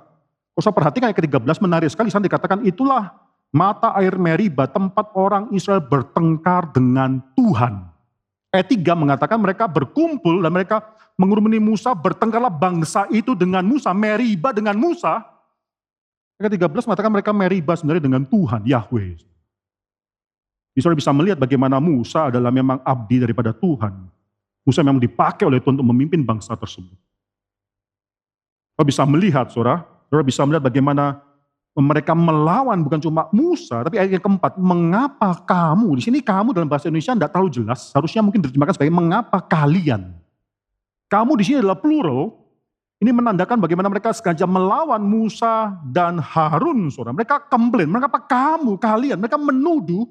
Saya perhatikan ayat ke-13 menarik sekali, sana dikatakan itulah mata air meriba, tempat orang Israel bertengkar dengan Tuhan. Ayat 3 mengatakan mereka berkumpul dan mereka mengurumuni Musa, bertengkarlah bangsa itu dengan Musa, meriba dengan Musa. Ayat 13 mengatakan mereka meriba sebenarnya dengan Tuhan, Yahweh. Bisa bisa melihat bagaimana Musa adalah memang abdi daripada Tuhan. Musa memang dipakai oleh Tuhan untuk memimpin bangsa tersebut. Kita bisa melihat, saudara, saudara bisa melihat bagaimana mereka melawan bukan cuma Musa, tapi ayat yang keempat, mengapa kamu, di sini kamu dalam bahasa Indonesia tidak terlalu jelas, harusnya mungkin diterjemahkan sebagai mengapa kalian. Kamu di sini adalah plural. Ini menandakan bagaimana mereka sengaja melawan Musa dan Harun, saudara. Mereka komplain, mengapa kamu, kalian, mereka menuduh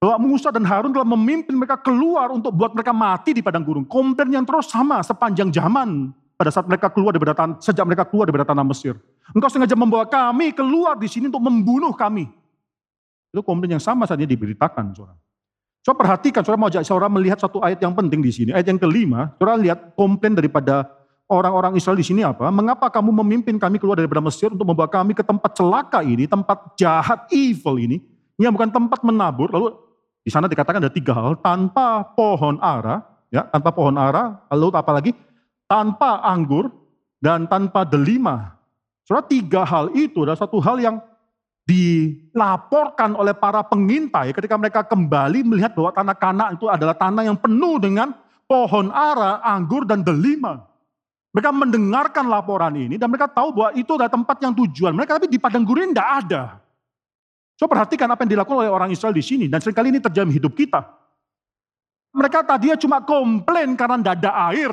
bahwa Musa dan Harun telah memimpin mereka keluar untuk buat mereka mati di padang gurun. Komplain yang terus sama sepanjang zaman pada saat mereka keluar dari tanah, sejak mereka keluar dari tanah Mesir. Engkau sengaja membawa kami keluar di sini untuk membunuh kami. Itu komplain yang sama ini diberitakan, saudara. Coba perhatikan, saudara mau ajak saudara melihat satu ayat yang penting di sini. Ayat yang kelima, saudara lihat komplain daripada orang-orang Israel di sini apa? Mengapa kamu memimpin kami keluar daripada Mesir untuk membawa kami ke tempat celaka ini, tempat jahat, evil ini, yang bukan tempat menabur. Lalu di sana dikatakan ada tiga hal, tanpa pohon ara, ya, tanpa pohon ara, lalu apa lagi? Tanpa anggur dan tanpa delima. Saudara tiga hal itu adalah satu hal yang dilaporkan oleh para pengintai ketika mereka kembali melihat bahwa tanah kanak itu adalah tanah yang penuh dengan pohon ara, anggur, dan delima. Mereka mendengarkan laporan ini dan mereka tahu bahwa itu adalah tempat yang tujuan mereka, tapi di padang gurun tidak ada. So perhatikan apa yang dilakukan oleh orang Israel di sini dan sering kali ini terjadi hidup kita. Mereka tadinya cuma komplain karena tidak ada air.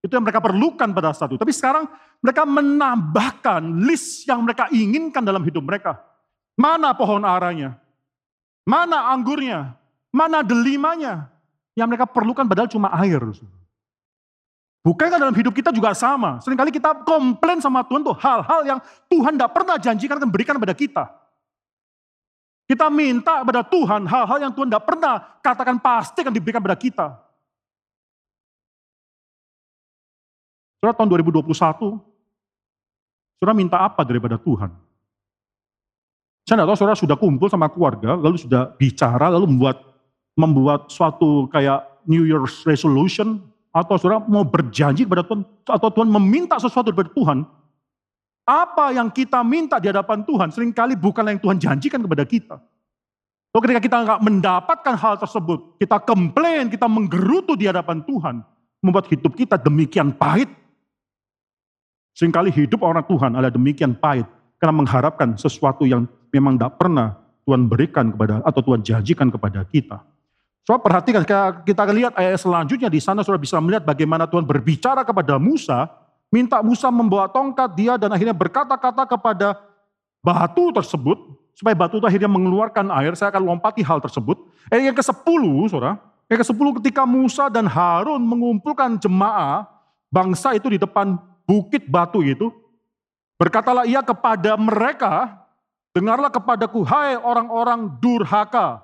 Itu yang mereka perlukan pada saat itu. Tapi sekarang mereka menambahkan list yang mereka inginkan dalam hidup mereka. Mana pohon aranya? Mana anggurnya? Mana delimanya? Yang mereka perlukan padahal cuma air. Bukankah dalam hidup kita juga sama? Seringkali kita komplain sama Tuhan tuh hal-hal yang Tuhan tidak pernah janjikan akan berikan kepada kita. Kita minta kepada Tuhan hal-hal yang Tuhan tidak pernah katakan pasti akan diberikan kepada kita. Saudara tahun 2021, saudara minta apa daripada Tuhan? Saya tidak tahu saudara sudah kumpul sama keluarga, lalu sudah bicara, lalu membuat membuat suatu kayak New Year's resolution, atau saudara mau berjanji kepada Tuhan, atau Tuhan meminta sesuatu dari Tuhan, apa yang kita minta di hadapan Tuhan sering kali bukanlah yang Tuhan janjikan kepada kita. Lalu ketika kita nggak mendapatkan hal tersebut, kita komplain, kita menggerutu di hadapan Tuhan, membuat hidup kita demikian pahit. Seringkali hidup orang Tuhan adalah demikian pahit, karena mengharapkan sesuatu yang memang tidak pernah Tuhan berikan kepada atau Tuhan janjikan kepada kita. So perhatikan kita lihat ayat selanjutnya di sana sudah bisa melihat bagaimana Tuhan berbicara kepada Musa, minta Musa membawa tongkat dia dan akhirnya berkata-kata kepada batu tersebut supaya batu itu akhirnya mengeluarkan air. Saya akan lompati hal tersebut. Eh, yang ke-10, Saudara, yang ke-10 ketika Musa dan Harun mengumpulkan jemaah bangsa itu di depan bukit batu itu, berkatalah ia kepada mereka, dengarlah kepadaku, hai orang-orang durhaka,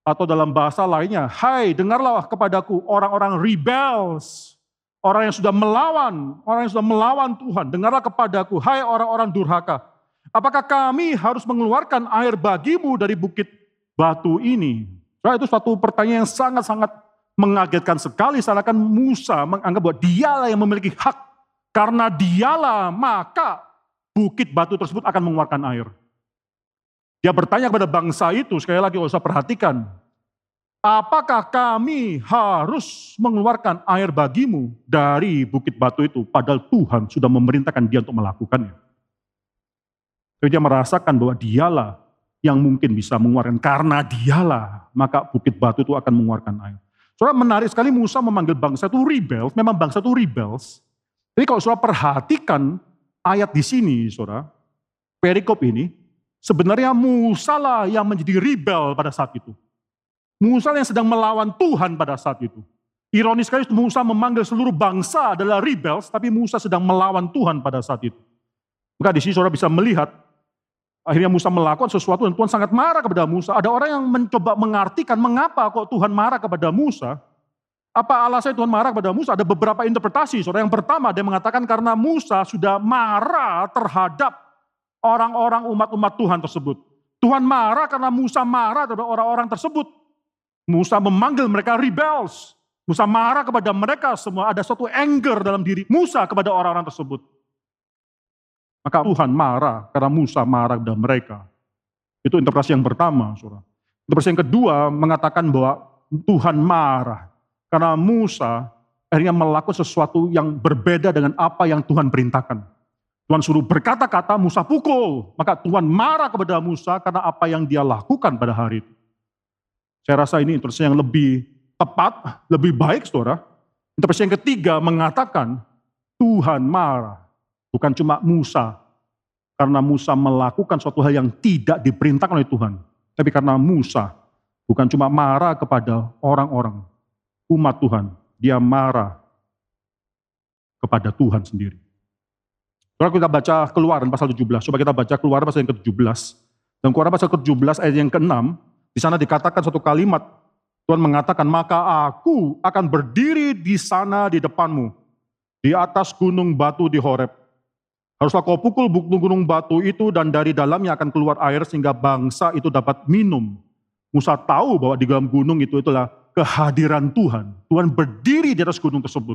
atau dalam bahasa lainnya, hai dengarlah kepadaku orang-orang rebels, orang yang sudah melawan, orang yang sudah melawan Tuhan, dengarlah kepadaku, hai orang-orang durhaka. Apakah kami harus mengeluarkan air bagimu dari bukit batu ini? Nah, itu suatu pertanyaan yang sangat-sangat mengagetkan sekali. Seakan Musa menganggap bahwa dialah yang memiliki hak. Karena dialah maka bukit batu tersebut akan mengeluarkan air. Dia bertanya kepada bangsa itu, sekali lagi usah perhatikan. Apakah kami harus mengeluarkan air bagimu dari bukit batu itu, padahal Tuhan sudah memerintahkan dia untuk melakukannya. Jadi dia merasakan bahwa dialah yang mungkin bisa mengeluarkan, karena dialah, maka bukit batu itu akan mengeluarkan air. Saudara menarik sekali Musa memanggil bangsa itu rebels, memang bangsa itu rebels. Jadi kalau saudara perhatikan ayat di sini, saudara, perikop ini, Sebenarnya Musa lah yang menjadi rebel pada saat itu. Musa yang sedang melawan Tuhan pada saat itu. Ironis sekali Musa memanggil seluruh bangsa adalah rebels, tapi Musa sedang melawan Tuhan pada saat itu. Maka di sini saudara bisa melihat, akhirnya Musa melakukan sesuatu dan Tuhan sangat marah kepada Musa. Ada orang yang mencoba mengartikan mengapa kok Tuhan marah kepada Musa. Apa alasan Tuhan marah kepada Musa? Ada beberapa interpretasi. Saudara yang pertama, dia mengatakan karena Musa sudah marah terhadap orang-orang umat-umat Tuhan tersebut. Tuhan marah karena Musa marah terhadap orang-orang tersebut. Musa memanggil mereka rebels. Musa marah kepada mereka semua. Ada suatu anger dalam diri Musa kepada orang-orang tersebut. Maka Tuhan marah karena Musa marah kepada mereka. Itu interpretasi yang pertama, saudara. Interpretasi yang kedua mengatakan bahwa Tuhan marah karena Musa akhirnya melakukan sesuatu yang berbeda dengan apa yang Tuhan perintahkan. Tuhan suruh berkata-kata, Musa pukul. Maka Tuhan marah kepada Musa karena apa yang dia lakukan pada hari itu. Saya rasa ini interpretasi yang lebih tepat, lebih baik saudara. Interpretasi yang ketiga mengatakan Tuhan marah. Bukan cuma Musa. Karena Musa melakukan suatu hal yang tidak diperintahkan oleh Tuhan. Tapi karena Musa bukan cuma marah kepada orang-orang umat Tuhan. Dia marah kepada Tuhan sendiri. Kalau kita baca keluaran pasal 17, coba kita baca keluaran pasal yang ke-17. Dan keluaran pasal ke-17 ayat yang ke-6, di sana dikatakan satu kalimat, Tuhan mengatakan, maka aku akan berdiri di sana di depanmu, di atas gunung batu di Horeb. Haruslah kau pukul gunung batu itu dan dari dalamnya akan keluar air sehingga bangsa itu dapat minum. Musa tahu bahwa di dalam gunung itu itulah kehadiran Tuhan. Tuhan berdiri di atas gunung tersebut.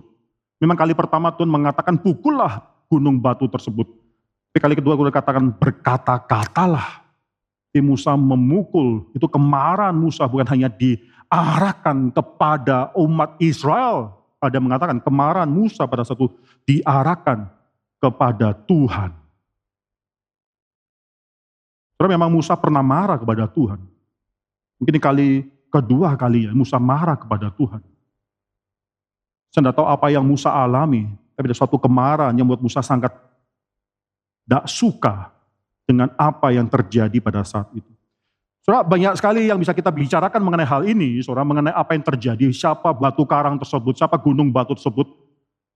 Memang kali pertama Tuhan mengatakan pukullah gunung batu tersebut. Tapi kali kedua gue katakan berkata-katalah. Di Musa memukul, itu kemarahan Musa bukan hanya diarahkan kepada umat Israel. Ada mengatakan kemarahan Musa pada satu diarahkan kepada Tuhan. Karena memang Musa pernah marah kepada Tuhan. Mungkin kali kedua kali ya Musa marah kepada Tuhan. Saya tidak tahu apa yang Musa alami, tapi ada suatu kemarahan yang membuat Musa sangat tidak suka dengan apa yang terjadi pada saat itu. Saudara, banyak sekali yang bisa kita bicarakan mengenai hal ini, saudara, mengenai apa yang terjadi, siapa batu karang tersebut, siapa gunung batu tersebut.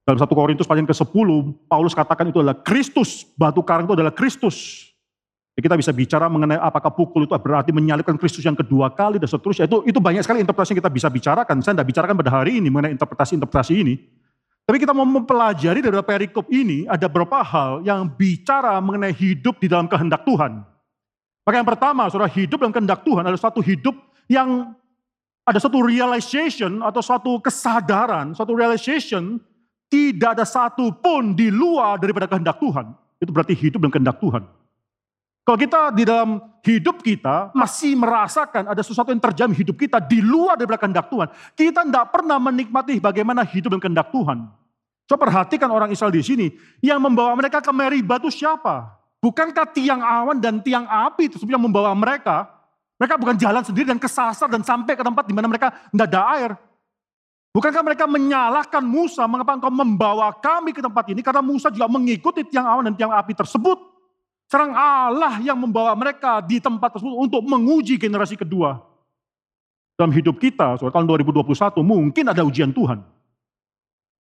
Dalam satu Korintus pasal ke-10, Paulus katakan itu adalah Kristus, batu karang itu adalah Kristus. Kita bisa bicara mengenai apakah pukul itu berarti menyalibkan Kristus yang kedua kali dan seterusnya. Itu itu banyak sekali interpretasi yang kita bisa bicarakan. Saya tidak bicarakan pada hari ini mengenai interpretasi-interpretasi ini. Tapi kita mau mempelajari dari perikop ini ada beberapa hal yang bicara mengenai hidup di dalam kehendak Tuhan. Maka yang pertama, saudara, hidup dalam kehendak Tuhan adalah satu hidup yang ada satu realization atau satu kesadaran, satu realization tidak ada satu pun di luar daripada kehendak Tuhan. Itu berarti hidup dalam kehendak Tuhan. Kalau kita di dalam hidup kita masih merasakan ada sesuatu yang terjadi hidup kita di luar daripada kehendak Tuhan. Kita tidak pernah menikmati bagaimana hidup dalam kehendak Tuhan. Coba perhatikan orang Israel di sini. Yang membawa mereka ke Meribah itu siapa? Bukankah tiang awan dan tiang api tersebut yang membawa mereka? Mereka bukan jalan sendiri dan kesasar dan sampai ke tempat di mana mereka tidak ada air. Bukankah mereka menyalahkan Musa, mengapa engkau membawa kami ke tempat ini? Karena Musa juga mengikuti tiang awan dan tiang api tersebut. Serang Allah yang membawa mereka di tempat tersebut untuk menguji generasi kedua. Dalam hidup kita, soal tahun 2021, mungkin ada ujian Tuhan.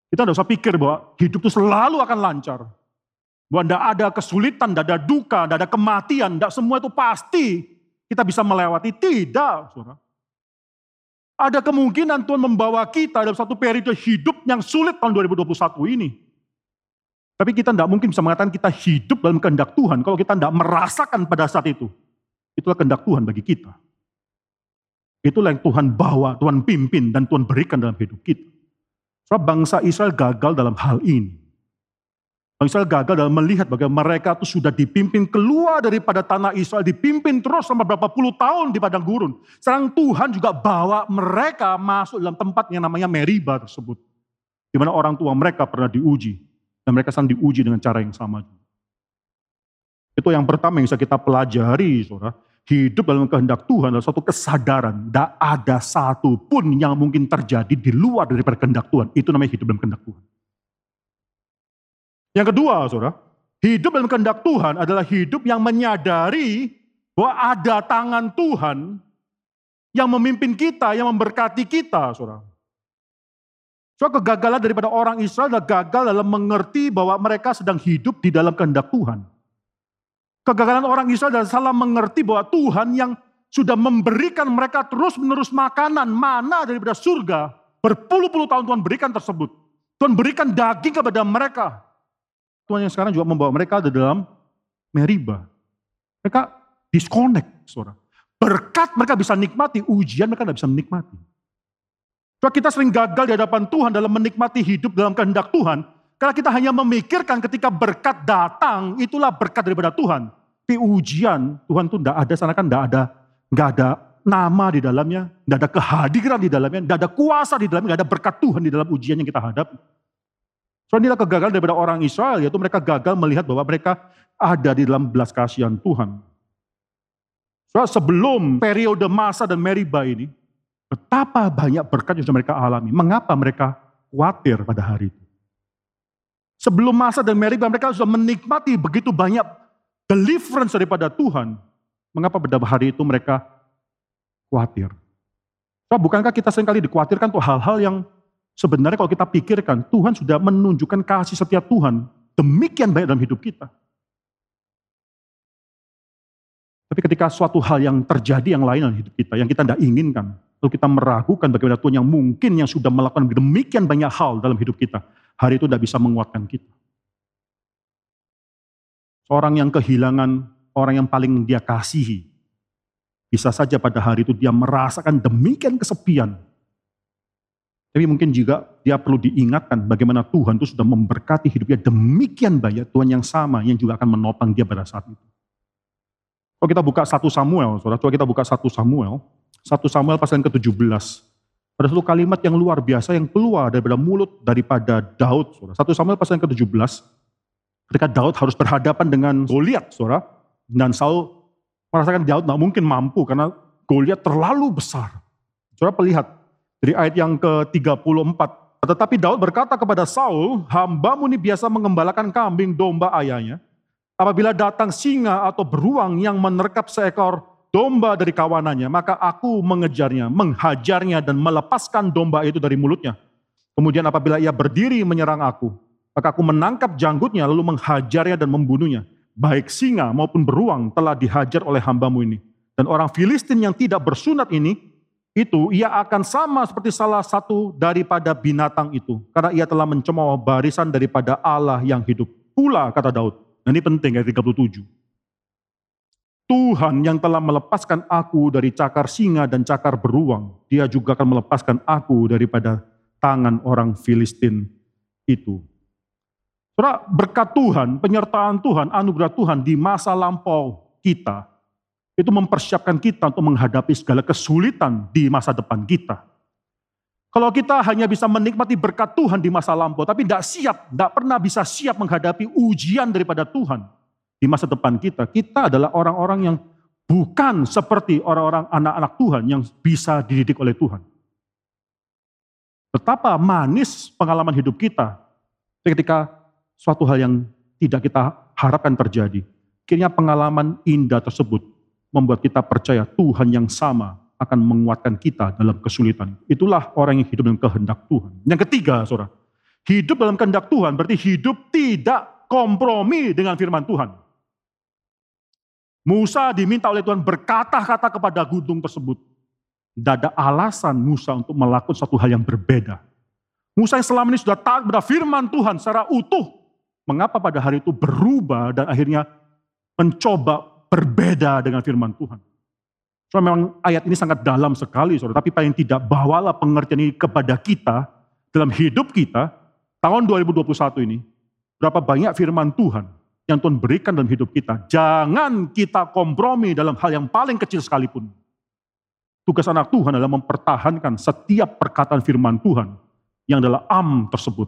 Kita tidak usah pikir bahwa hidup itu selalu akan lancar. Bahwa tidak ada kesulitan, tidak ada duka, tidak ada kematian, tidak semua itu pasti kita bisa melewati. Tidak, saudara. Ada kemungkinan Tuhan membawa kita dalam satu periode hidup yang sulit tahun 2021 ini. Tapi kita tidak mungkin bisa mengatakan kita hidup dalam kehendak Tuhan kalau kita tidak merasakan pada saat itu. Itulah kehendak Tuhan bagi kita. Itulah yang Tuhan bawa, Tuhan pimpin, dan Tuhan berikan dalam hidup kita. Sebab bangsa Israel gagal dalam hal ini. Bangsa Israel gagal dalam melihat bagaimana mereka itu sudah dipimpin keluar daripada tanah Israel, dipimpin terus selama berapa puluh tahun di padang gurun. Sekarang Tuhan juga bawa mereka masuk dalam tempat yang namanya Meriba tersebut. Di mana orang tua mereka pernah diuji. Dan mereka sedang diuji dengan cara yang sama. Itu yang pertama yang bisa kita pelajari, saudara. Hidup dalam kehendak Tuhan adalah suatu kesadaran. Tidak ada satu pun yang mungkin terjadi di luar daripada kehendak Tuhan. Itu namanya hidup dalam kehendak Tuhan. Yang kedua, saudara, hidup dalam kehendak Tuhan adalah hidup yang menyadari bahwa ada tangan Tuhan yang memimpin kita, yang memberkati kita, saudara. So kegagalan daripada orang Israel adalah gagal dalam mengerti bahwa mereka sedang hidup di dalam kehendak Tuhan. Kegagalan orang Israel adalah salah mengerti bahwa Tuhan yang sudah memberikan mereka terus menerus makanan, mana daripada surga. Berpuluh-puluh tahun Tuhan berikan tersebut. Tuhan berikan daging kepada mereka. Tuhan yang sekarang juga membawa mereka di dalam meriba. Mereka disconnect, saudara. Berkat mereka bisa nikmati, ujian mereka tidak bisa menikmati. Coba kita sering gagal di hadapan Tuhan dalam menikmati hidup dalam kehendak Tuhan. Karena kita hanya memikirkan ketika berkat datang, itulah berkat daripada Tuhan. Tapi ujian, Tuhan itu tidak ada, sana kan tidak ada, nggak ada nama di dalamnya, tidak ada kehadiran di dalamnya, tidak ada kuasa di dalamnya, tidak ada berkat Tuhan di dalam ujian yang kita hadapi. So inilah kegagalan daripada orang Israel, yaitu mereka gagal melihat bahwa mereka ada di dalam belas kasihan Tuhan. So, sebelum periode masa dan Meriba ini, betapa banyak berkat yang sudah mereka alami. Mengapa mereka khawatir pada hari itu? Sebelum masa dan Meriba mereka sudah menikmati begitu banyak deliverance daripada Tuhan. Mengapa pada hari itu mereka khawatir? So, bukankah kita sering kali dikhawatirkan untuk hal-hal yang Sebenarnya kalau kita pikirkan, Tuhan sudah menunjukkan kasih setiap Tuhan demikian baik dalam hidup kita. Tapi ketika suatu hal yang terjadi yang lain dalam hidup kita, yang kita tidak inginkan, lalu kita meragukan bagaimana Tuhan yang mungkin yang sudah melakukan demikian banyak hal dalam hidup kita, hari itu tidak bisa menguatkan kita. Seorang yang kehilangan orang yang paling dia kasihi, bisa saja pada hari itu dia merasakan demikian kesepian, tapi mungkin juga dia perlu diingatkan bagaimana Tuhan itu sudah memberkati hidupnya demikian banyak Tuhan yang sama yang juga akan menopang dia pada saat itu. Kalau kita buka satu Samuel, saudara, coba kita buka satu Samuel, satu Samuel pasal yang ke-17. Ada satu kalimat yang luar biasa yang keluar daripada mulut daripada Daud, saudara. Satu Samuel pasal yang ke-17, ketika Daud harus berhadapan dengan Goliat, saudara. Dan Saul merasakan Daud tidak mungkin mampu karena Goliat terlalu besar. Saudara lihat, dari ayat yang ke-34. Tetapi Daud berkata kepada Saul, hambamu ini biasa mengembalakan kambing domba ayahnya. Apabila datang singa atau beruang yang menerkap seekor domba dari kawanannya, maka aku mengejarnya, menghajarnya dan melepaskan domba itu dari mulutnya. Kemudian apabila ia berdiri menyerang aku, maka aku menangkap janggutnya lalu menghajarnya dan membunuhnya. Baik singa maupun beruang telah dihajar oleh hambamu ini. Dan orang Filistin yang tidak bersunat ini itu ia akan sama seperti salah satu daripada binatang itu. Karena ia telah mencemooh barisan daripada Allah yang hidup. Pula kata Daud. Nah ini penting ayat 37. Tuhan yang telah melepaskan aku dari cakar singa dan cakar beruang, dia juga akan melepaskan aku daripada tangan orang Filistin itu. Saudara, berkat Tuhan, penyertaan Tuhan, anugerah Tuhan di masa lampau kita, itu mempersiapkan kita untuk menghadapi segala kesulitan di masa depan kita. Kalau kita hanya bisa menikmati berkat Tuhan di masa lampau, tapi tidak siap, tidak pernah bisa siap menghadapi ujian daripada Tuhan, di masa depan kita, kita adalah orang-orang yang bukan seperti orang-orang anak-anak Tuhan yang bisa dididik oleh Tuhan. Betapa manis pengalaman hidup kita ketika suatu hal yang tidak kita harapkan terjadi. Akhirnya pengalaman indah tersebut membuat kita percaya Tuhan yang sama akan menguatkan kita dalam kesulitan. Itulah orang yang hidup dalam kehendak Tuhan. Yang ketiga, saudara, hidup dalam kehendak Tuhan berarti hidup tidak kompromi dengan firman Tuhan. Musa diminta oleh Tuhan berkata-kata kepada gunung tersebut. Tidak ada alasan Musa untuk melakukan satu hal yang berbeda. Musa yang selama ini sudah taat pada firman Tuhan secara utuh. Mengapa pada hari itu berubah dan akhirnya mencoba berbeda dengan firman Tuhan. So, memang ayat ini sangat dalam sekali, saudara. Tapi paling tidak bawalah pengertian ini kepada kita dalam hidup kita tahun 2021 ini. Berapa banyak firman Tuhan yang Tuhan berikan dalam hidup kita. Jangan kita kompromi dalam hal yang paling kecil sekalipun. Tugas anak Tuhan adalah mempertahankan setiap perkataan firman Tuhan yang adalah am tersebut.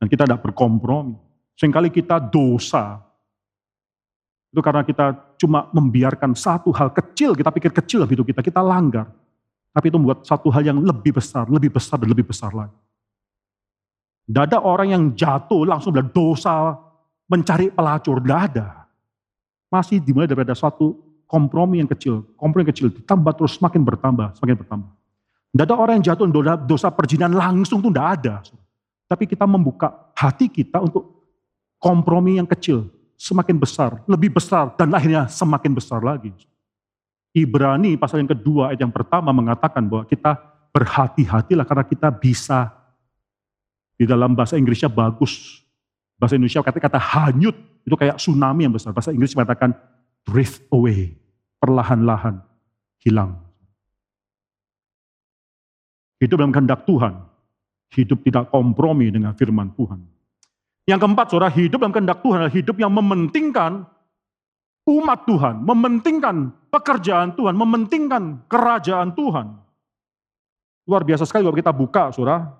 Dan kita tidak berkompromi. Seringkali kita dosa. Itu karena kita cuma membiarkan satu hal kecil, kita pikir kecil dalam hidup kita, kita langgar. Tapi itu membuat satu hal yang lebih besar, lebih besar dan lebih besar lagi. Tidak ada orang yang jatuh langsung berdosa mencari pelacur, tidak ada. Masih dimulai daripada suatu kompromi yang kecil, kompromi yang kecil ditambah terus semakin bertambah, semakin bertambah. Tidak ada orang yang jatuh dosa, dosa perjinan langsung itu tidak ada. Tapi kita membuka hati kita untuk kompromi yang kecil, semakin besar, lebih besar, dan akhirnya semakin besar lagi. Ibrani pasal yang kedua ayat yang pertama mengatakan bahwa kita berhati-hatilah karena kita bisa di dalam bahasa Inggrisnya bagus Bahasa Indonesia kata-kata hanyut, itu kayak tsunami yang besar. Bahasa Inggris mengatakan drift away, perlahan-lahan hilang. Hidup dalam kehendak Tuhan, hidup tidak kompromi dengan firman Tuhan. Yang keempat, saudara, hidup dalam kehendak Tuhan adalah hidup yang mementingkan umat Tuhan, mementingkan pekerjaan Tuhan, mementingkan kerajaan Tuhan. Luar biasa sekali kalau kita buka, saudara.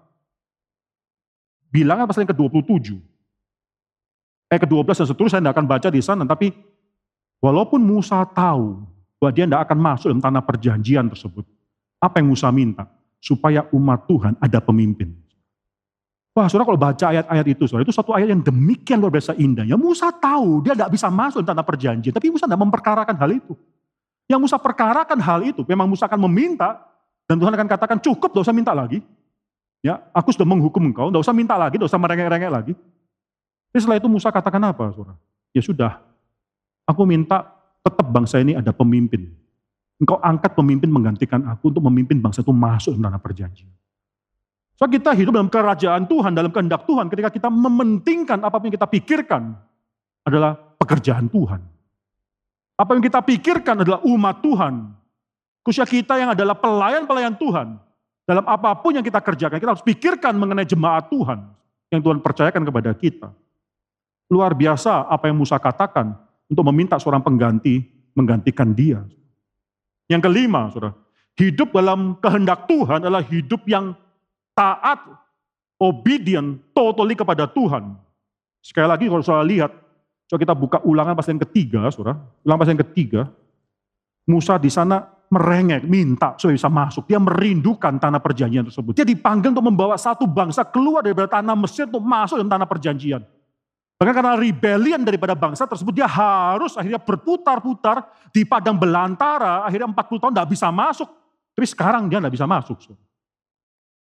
Bilangan pasal yang ke-27 ayat ke-12 dan seterusnya saya tidak akan baca di sana, tapi walaupun Musa tahu bahwa dia tidak akan masuk dalam tanah perjanjian tersebut, apa yang Musa minta? Supaya umat Tuhan ada pemimpin. Wah, saudara kalau baca ayat-ayat itu, saudara, itu satu ayat yang demikian luar biasa indah. Ya Musa tahu dia tidak bisa masuk dalam tanah perjanjian, tapi Musa tidak memperkarakan hal itu. Yang Musa perkarakan hal itu, memang Musa akan meminta, dan Tuhan akan katakan cukup, tidak usah minta lagi. Ya, aku sudah menghukum engkau, tidak usah minta lagi, tidak usah merengek-rengek lagi. Tapi setelah itu Musa katakan apa, saudara? Ya sudah, aku minta tetap bangsa ini ada pemimpin. Engkau angkat pemimpin menggantikan aku untuk memimpin bangsa itu masuk dalam tanah perjanjian. So kita hidup dalam kerajaan Tuhan, dalam kehendak Tuhan ketika kita mementingkan apa pun yang kita pikirkan adalah pekerjaan Tuhan. Apa yang kita pikirkan adalah umat Tuhan. Khususnya kita yang adalah pelayan-pelayan Tuhan. Dalam apa pun yang kita kerjakan, kita harus pikirkan mengenai jemaat Tuhan yang Tuhan percayakan kepada kita. Luar biasa apa yang Musa katakan untuk meminta seorang pengganti menggantikan dia. Yang kelima, saudara, hidup dalam kehendak Tuhan adalah hidup yang taat, obedient, totally kepada Tuhan. Sekali lagi kalau saudara lihat, coba kita buka ulangan pasal yang ketiga, saudara. Ulangan pasal yang ketiga, Musa di sana merengek, minta supaya bisa masuk. Dia merindukan tanah perjanjian tersebut. Dia dipanggil untuk membawa satu bangsa keluar dari tanah Mesir untuk masuk dalam tanah perjanjian. Bahkan karena rebellion daripada bangsa tersebut, dia harus akhirnya berputar-putar di padang belantara, akhirnya 40 tahun tidak bisa masuk. Tapi sekarang dia tidak bisa masuk.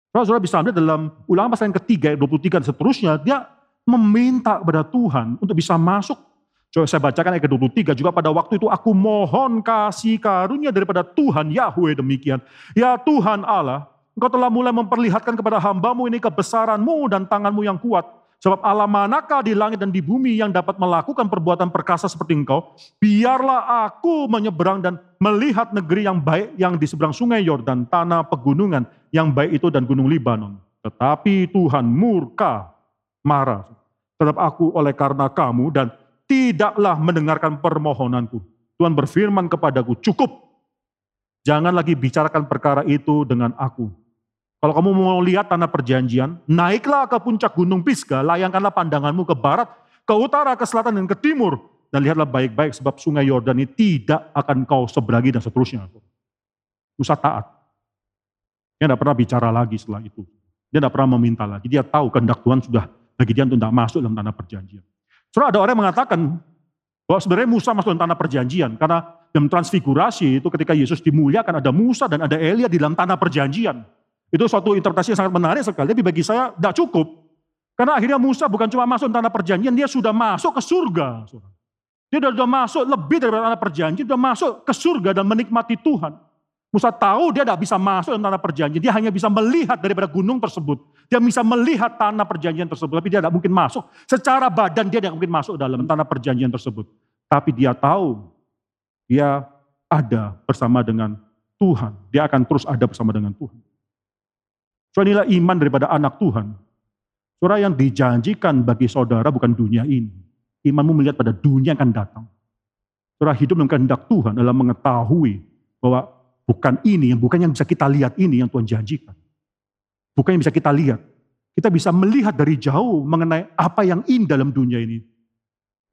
Kalau saudara bisa lihat dalam ulangan pasal yang ketiga, 23 dan seterusnya, dia meminta kepada Tuhan untuk bisa masuk. Coba saya bacakan ayat ke-23, juga pada waktu itu aku mohon kasih karunia daripada Tuhan Yahweh demikian. Ya Tuhan Allah, Engkau telah mulai memperlihatkan kepada hambamu ini kebesaranmu dan tanganmu yang kuat Sebab Allah manakah di langit dan di bumi yang dapat melakukan perbuatan perkasa seperti engkau? Biarlah aku menyeberang dan melihat negeri yang baik yang di seberang sungai Yordan, tanah pegunungan yang baik itu dan gunung Libanon. Tetapi Tuhan murka, marah terhadap aku oleh karena kamu dan tidaklah mendengarkan permohonanku. Tuhan berfirman kepadaku, cukup. Jangan lagi bicarakan perkara itu dengan aku. Kalau kamu mau lihat tanah perjanjian, naiklah ke puncak gunung Pisgah, layangkanlah pandanganmu ke barat, ke utara, ke selatan, dan ke timur. Dan lihatlah baik-baik sebab sungai Yordan ini tidak akan kau seberangi dan seterusnya. Musa taat. Dia tidak pernah bicara lagi setelah itu. Dia tidak pernah meminta lagi. Dia tahu kehendak Tuhan sudah bagi dia untuk tidak masuk dalam tanah perjanjian. Soalnya ada orang yang mengatakan bahwa sebenarnya Musa masuk dalam tanah perjanjian. Karena dalam transfigurasi itu ketika Yesus dimuliakan ada Musa dan ada Elia di dalam tanah perjanjian. Itu suatu interpretasi yang sangat menarik sekali, tapi bagi saya tidak cukup. Karena akhirnya Musa bukan cuma masuk tanah perjanjian, dia sudah masuk ke surga. Dia sudah, sudah masuk lebih dari tanah perjanjian, sudah masuk ke surga dan menikmati Tuhan. Musa tahu dia tidak bisa masuk tanah perjanjian, dia hanya bisa melihat daripada gunung tersebut. Dia bisa melihat tanah perjanjian tersebut, tapi dia tidak mungkin masuk. Secara badan dia tidak mungkin masuk dalam tanah perjanjian tersebut. Tapi dia tahu, dia ada bersama dengan Tuhan. Dia akan terus ada bersama dengan Tuhan. So inilah iman daripada anak Tuhan. Surah yang dijanjikan bagi saudara bukan dunia ini. Imanmu melihat pada dunia yang akan datang. Surah hidup dengan kehendak Tuhan adalah mengetahui bahwa bukan ini, yang bukan yang bisa kita lihat ini yang Tuhan janjikan. Bukan yang bisa kita lihat. Kita bisa melihat dari jauh mengenai apa yang indah dalam dunia ini.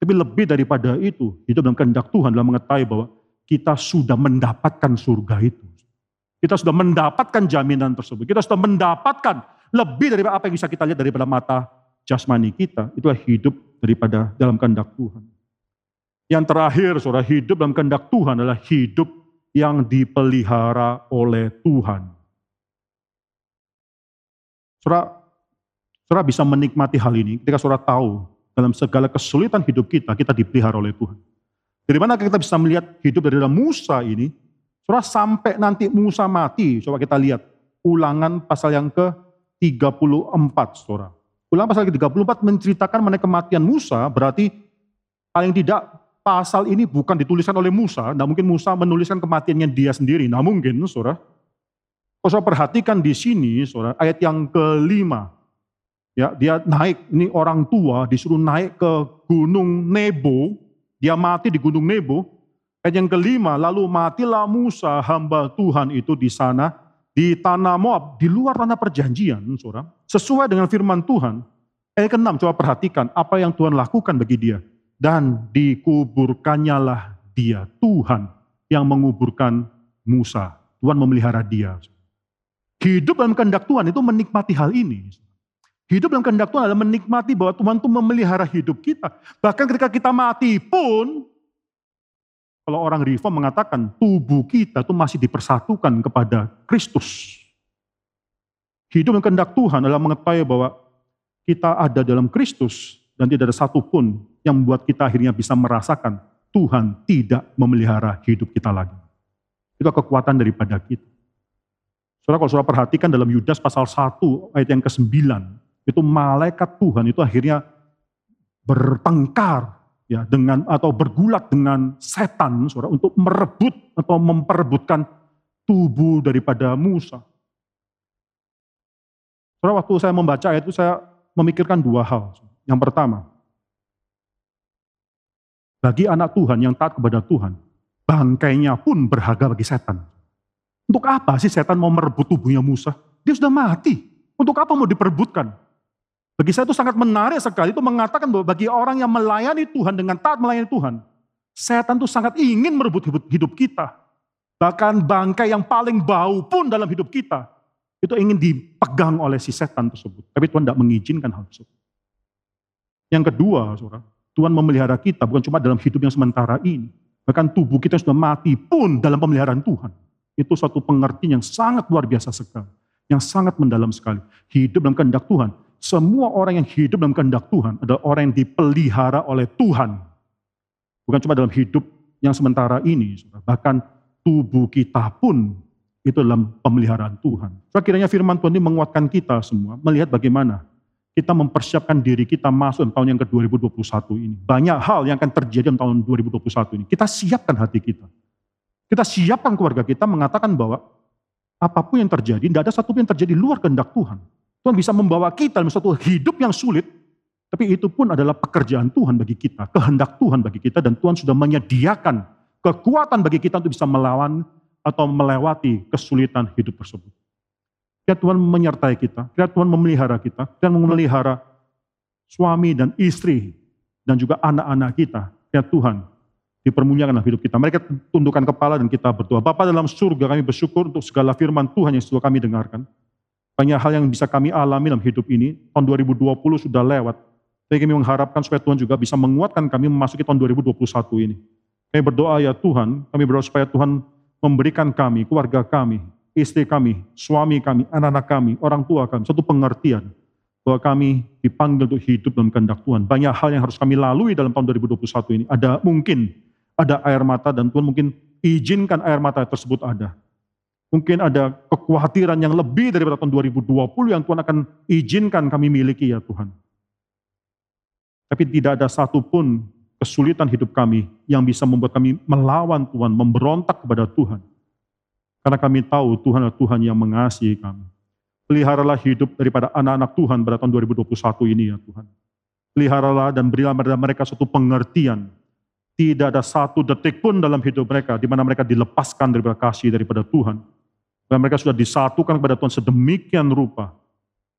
Tapi lebih daripada itu, hidup dalam kehendak Tuhan adalah mengetahui bahwa kita sudah mendapatkan surga itu. Kita sudah mendapatkan jaminan tersebut. Kita sudah mendapatkan lebih dari apa yang bisa kita lihat daripada mata jasmani kita. Itulah hidup daripada dalam kehendak Tuhan. Yang terakhir, saudara, hidup dalam kehendak Tuhan adalah hidup yang dipelihara oleh Tuhan. Saudara, saudara bisa menikmati hal ini ketika saudara tahu dalam segala kesulitan hidup kita, kita dipelihara oleh Tuhan. Dari mana kita bisa melihat hidup dari dalam Musa ini, Saudara sampai nanti Musa mati, coba kita lihat ulangan pasal yang ke-34, saudara. Ulangan pasal ke-34 menceritakan mengenai kematian Musa, berarti paling tidak pasal ini bukan dituliskan oleh Musa, tidak mungkin Musa menuliskan kematiannya dia sendiri, tidak mungkin, saudara. Kalau saudara perhatikan di sini, saudara, ayat yang kelima, ya dia naik, ini orang tua disuruh naik ke gunung Nebo, dia mati di gunung Nebo, Ayat yang kelima, lalu matilah Musa hamba Tuhan itu di sana, di tanah Moab, di luar tanah perjanjian, saudara. Sesuai dengan firman Tuhan. Ayat ke-6, coba perhatikan apa yang Tuhan lakukan bagi dia. Dan dikuburkannya lah dia, Tuhan yang menguburkan Musa. Tuhan memelihara dia. Hidup dalam kehendak Tuhan itu menikmati hal ini. Hidup dalam kehendak Tuhan adalah menikmati bahwa Tuhan itu memelihara hidup kita. Bahkan ketika kita mati pun, kalau orang reform mengatakan tubuh kita itu masih dipersatukan kepada Kristus. Hidup yang kehendak Tuhan adalah mengetahui bahwa kita ada dalam Kristus dan tidak ada satupun yang membuat kita akhirnya bisa merasakan Tuhan tidak memelihara hidup kita lagi. Itu kekuatan daripada kita. Saudara kalau saudara perhatikan dalam Yudas pasal 1 ayat yang ke-9, itu malaikat Tuhan itu akhirnya bertengkar ya dengan atau bergulat dengan setan saudara untuk merebut atau memperebutkan tubuh daripada Musa. Saudara waktu saya membaca ayat itu saya memikirkan dua hal. Yang pertama, bagi anak Tuhan yang taat kepada Tuhan, bangkainya pun berharga bagi setan. Untuk apa sih setan mau merebut tubuhnya Musa? Dia sudah mati. Untuk apa mau diperebutkan? Bagi saya itu sangat menarik sekali itu mengatakan bahwa bagi orang yang melayani Tuhan dengan taat melayani Tuhan, setan itu sangat ingin merebut hidup kita. Bahkan bangkai yang paling bau pun dalam hidup kita, itu ingin dipegang oleh si setan tersebut. Tapi Tuhan tidak mengizinkan hal tersebut. Yang kedua, Tuhan memelihara kita bukan cuma dalam hidup yang sementara ini. Bahkan tubuh kita sudah mati pun dalam pemeliharaan Tuhan. Itu suatu pengertian yang sangat luar biasa sekali. Yang sangat mendalam sekali. Hidup dalam kehendak Tuhan semua orang yang hidup dalam kehendak Tuhan adalah orang yang dipelihara oleh Tuhan. Bukan cuma dalam hidup yang sementara ini, bahkan tubuh kita pun itu dalam pemeliharaan Tuhan. So, kiranya firman Tuhan ini menguatkan kita semua, melihat bagaimana kita mempersiapkan diri kita masuk tahun yang ke-2021 ini. Banyak hal yang akan terjadi dalam tahun 2021 ini. Kita siapkan hati kita. Kita siapkan keluarga kita mengatakan bahwa apa pun yang terjadi, tidak ada satu yang terjadi luar kehendak Tuhan. Tuhan bisa membawa kita dalam satu hidup yang sulit, tapi itu pun adalah pekerjaan Tuhan bagi kita, kehendak Tuhan bagi kita, dan Tuhan sudah menyediakan kekuatan bagi kita untuk bisa melawan atau melewati kesulitan hidup tersebut. Ya Tuhan menyertai kita, ya Tuhan memelihara kita, dan memelihara suami dan istri, dan juga anak-anak kita. Ya Tuhan, dipermuliakanlah hidup kita. Mereka tundukkan kepala dan kita berdoa. Bapak dalam surga kami bersyukur untuk segala firman Tuhan yang sudah kami dengarkan. Banyak hal yang bisa kami alami dalam hidup ini. Tahun 2020 sudah lewat. Tapi kami mengharapkan supaya Tuhan juga bisa menguatkan kami memasuki tahun 2021 ini. Kami berdoa ya Tuhan, kami berdoa supaya Tuhan memberikan kami, keluarga kami, istri kami, suami kami, anak-anak kami, orang tua kami, satu pengertian bahwa kami dipanggil untuk hidup dalam kehendak Tuhan. Banyak hal yang harus kami lalui dalam tahun 2021 ini. Ada mungkin ada air mata dan Tuhan mungkin izinkan air mata tersebut ada. Mungkin ada kekhawatiran yang lebih daripada tahun 2020 yang Tuhan akan izinkan kami miliki ya Tuhan. Tapi tidak ada satupun kesulitan hidup kami yang bisa membuat kami melawan Tuhan, memberontak kepada Tuhan. Karena kami tahu Tuhan adalah Tuhan yang mengasihi kami. Peliharalah hidup daripada anak-anak Tuhan pada tahun 2021 ini ya Tuhan. Peliharalah dan berilah kepada mereka suatu pengertian. Tidak ada satu detik pun dalam hidup mereka di mana mereka dilepaskan daripada kasih daripada Tuhan dan mereka sudah disatukan kepada Tuhan sedemikian rupa.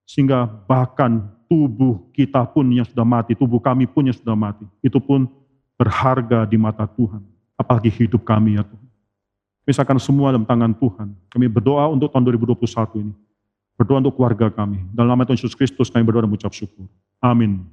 Sehingga bahkan tubuh kita pun yang sudah mati, tubuh kami pun yang sudah mati. Itu pun berharga di mata Tuhan. Apalagi hidup kami ya Tuhan. Misalkan semua dalam tangan Tuhan. Kami berdoa untuk tahun 2021 ini. Berdoa untuk keluarga kami. Dalam nama Tuhan Yesus Kristus kami berdoa dan mengucap syukur. Amin.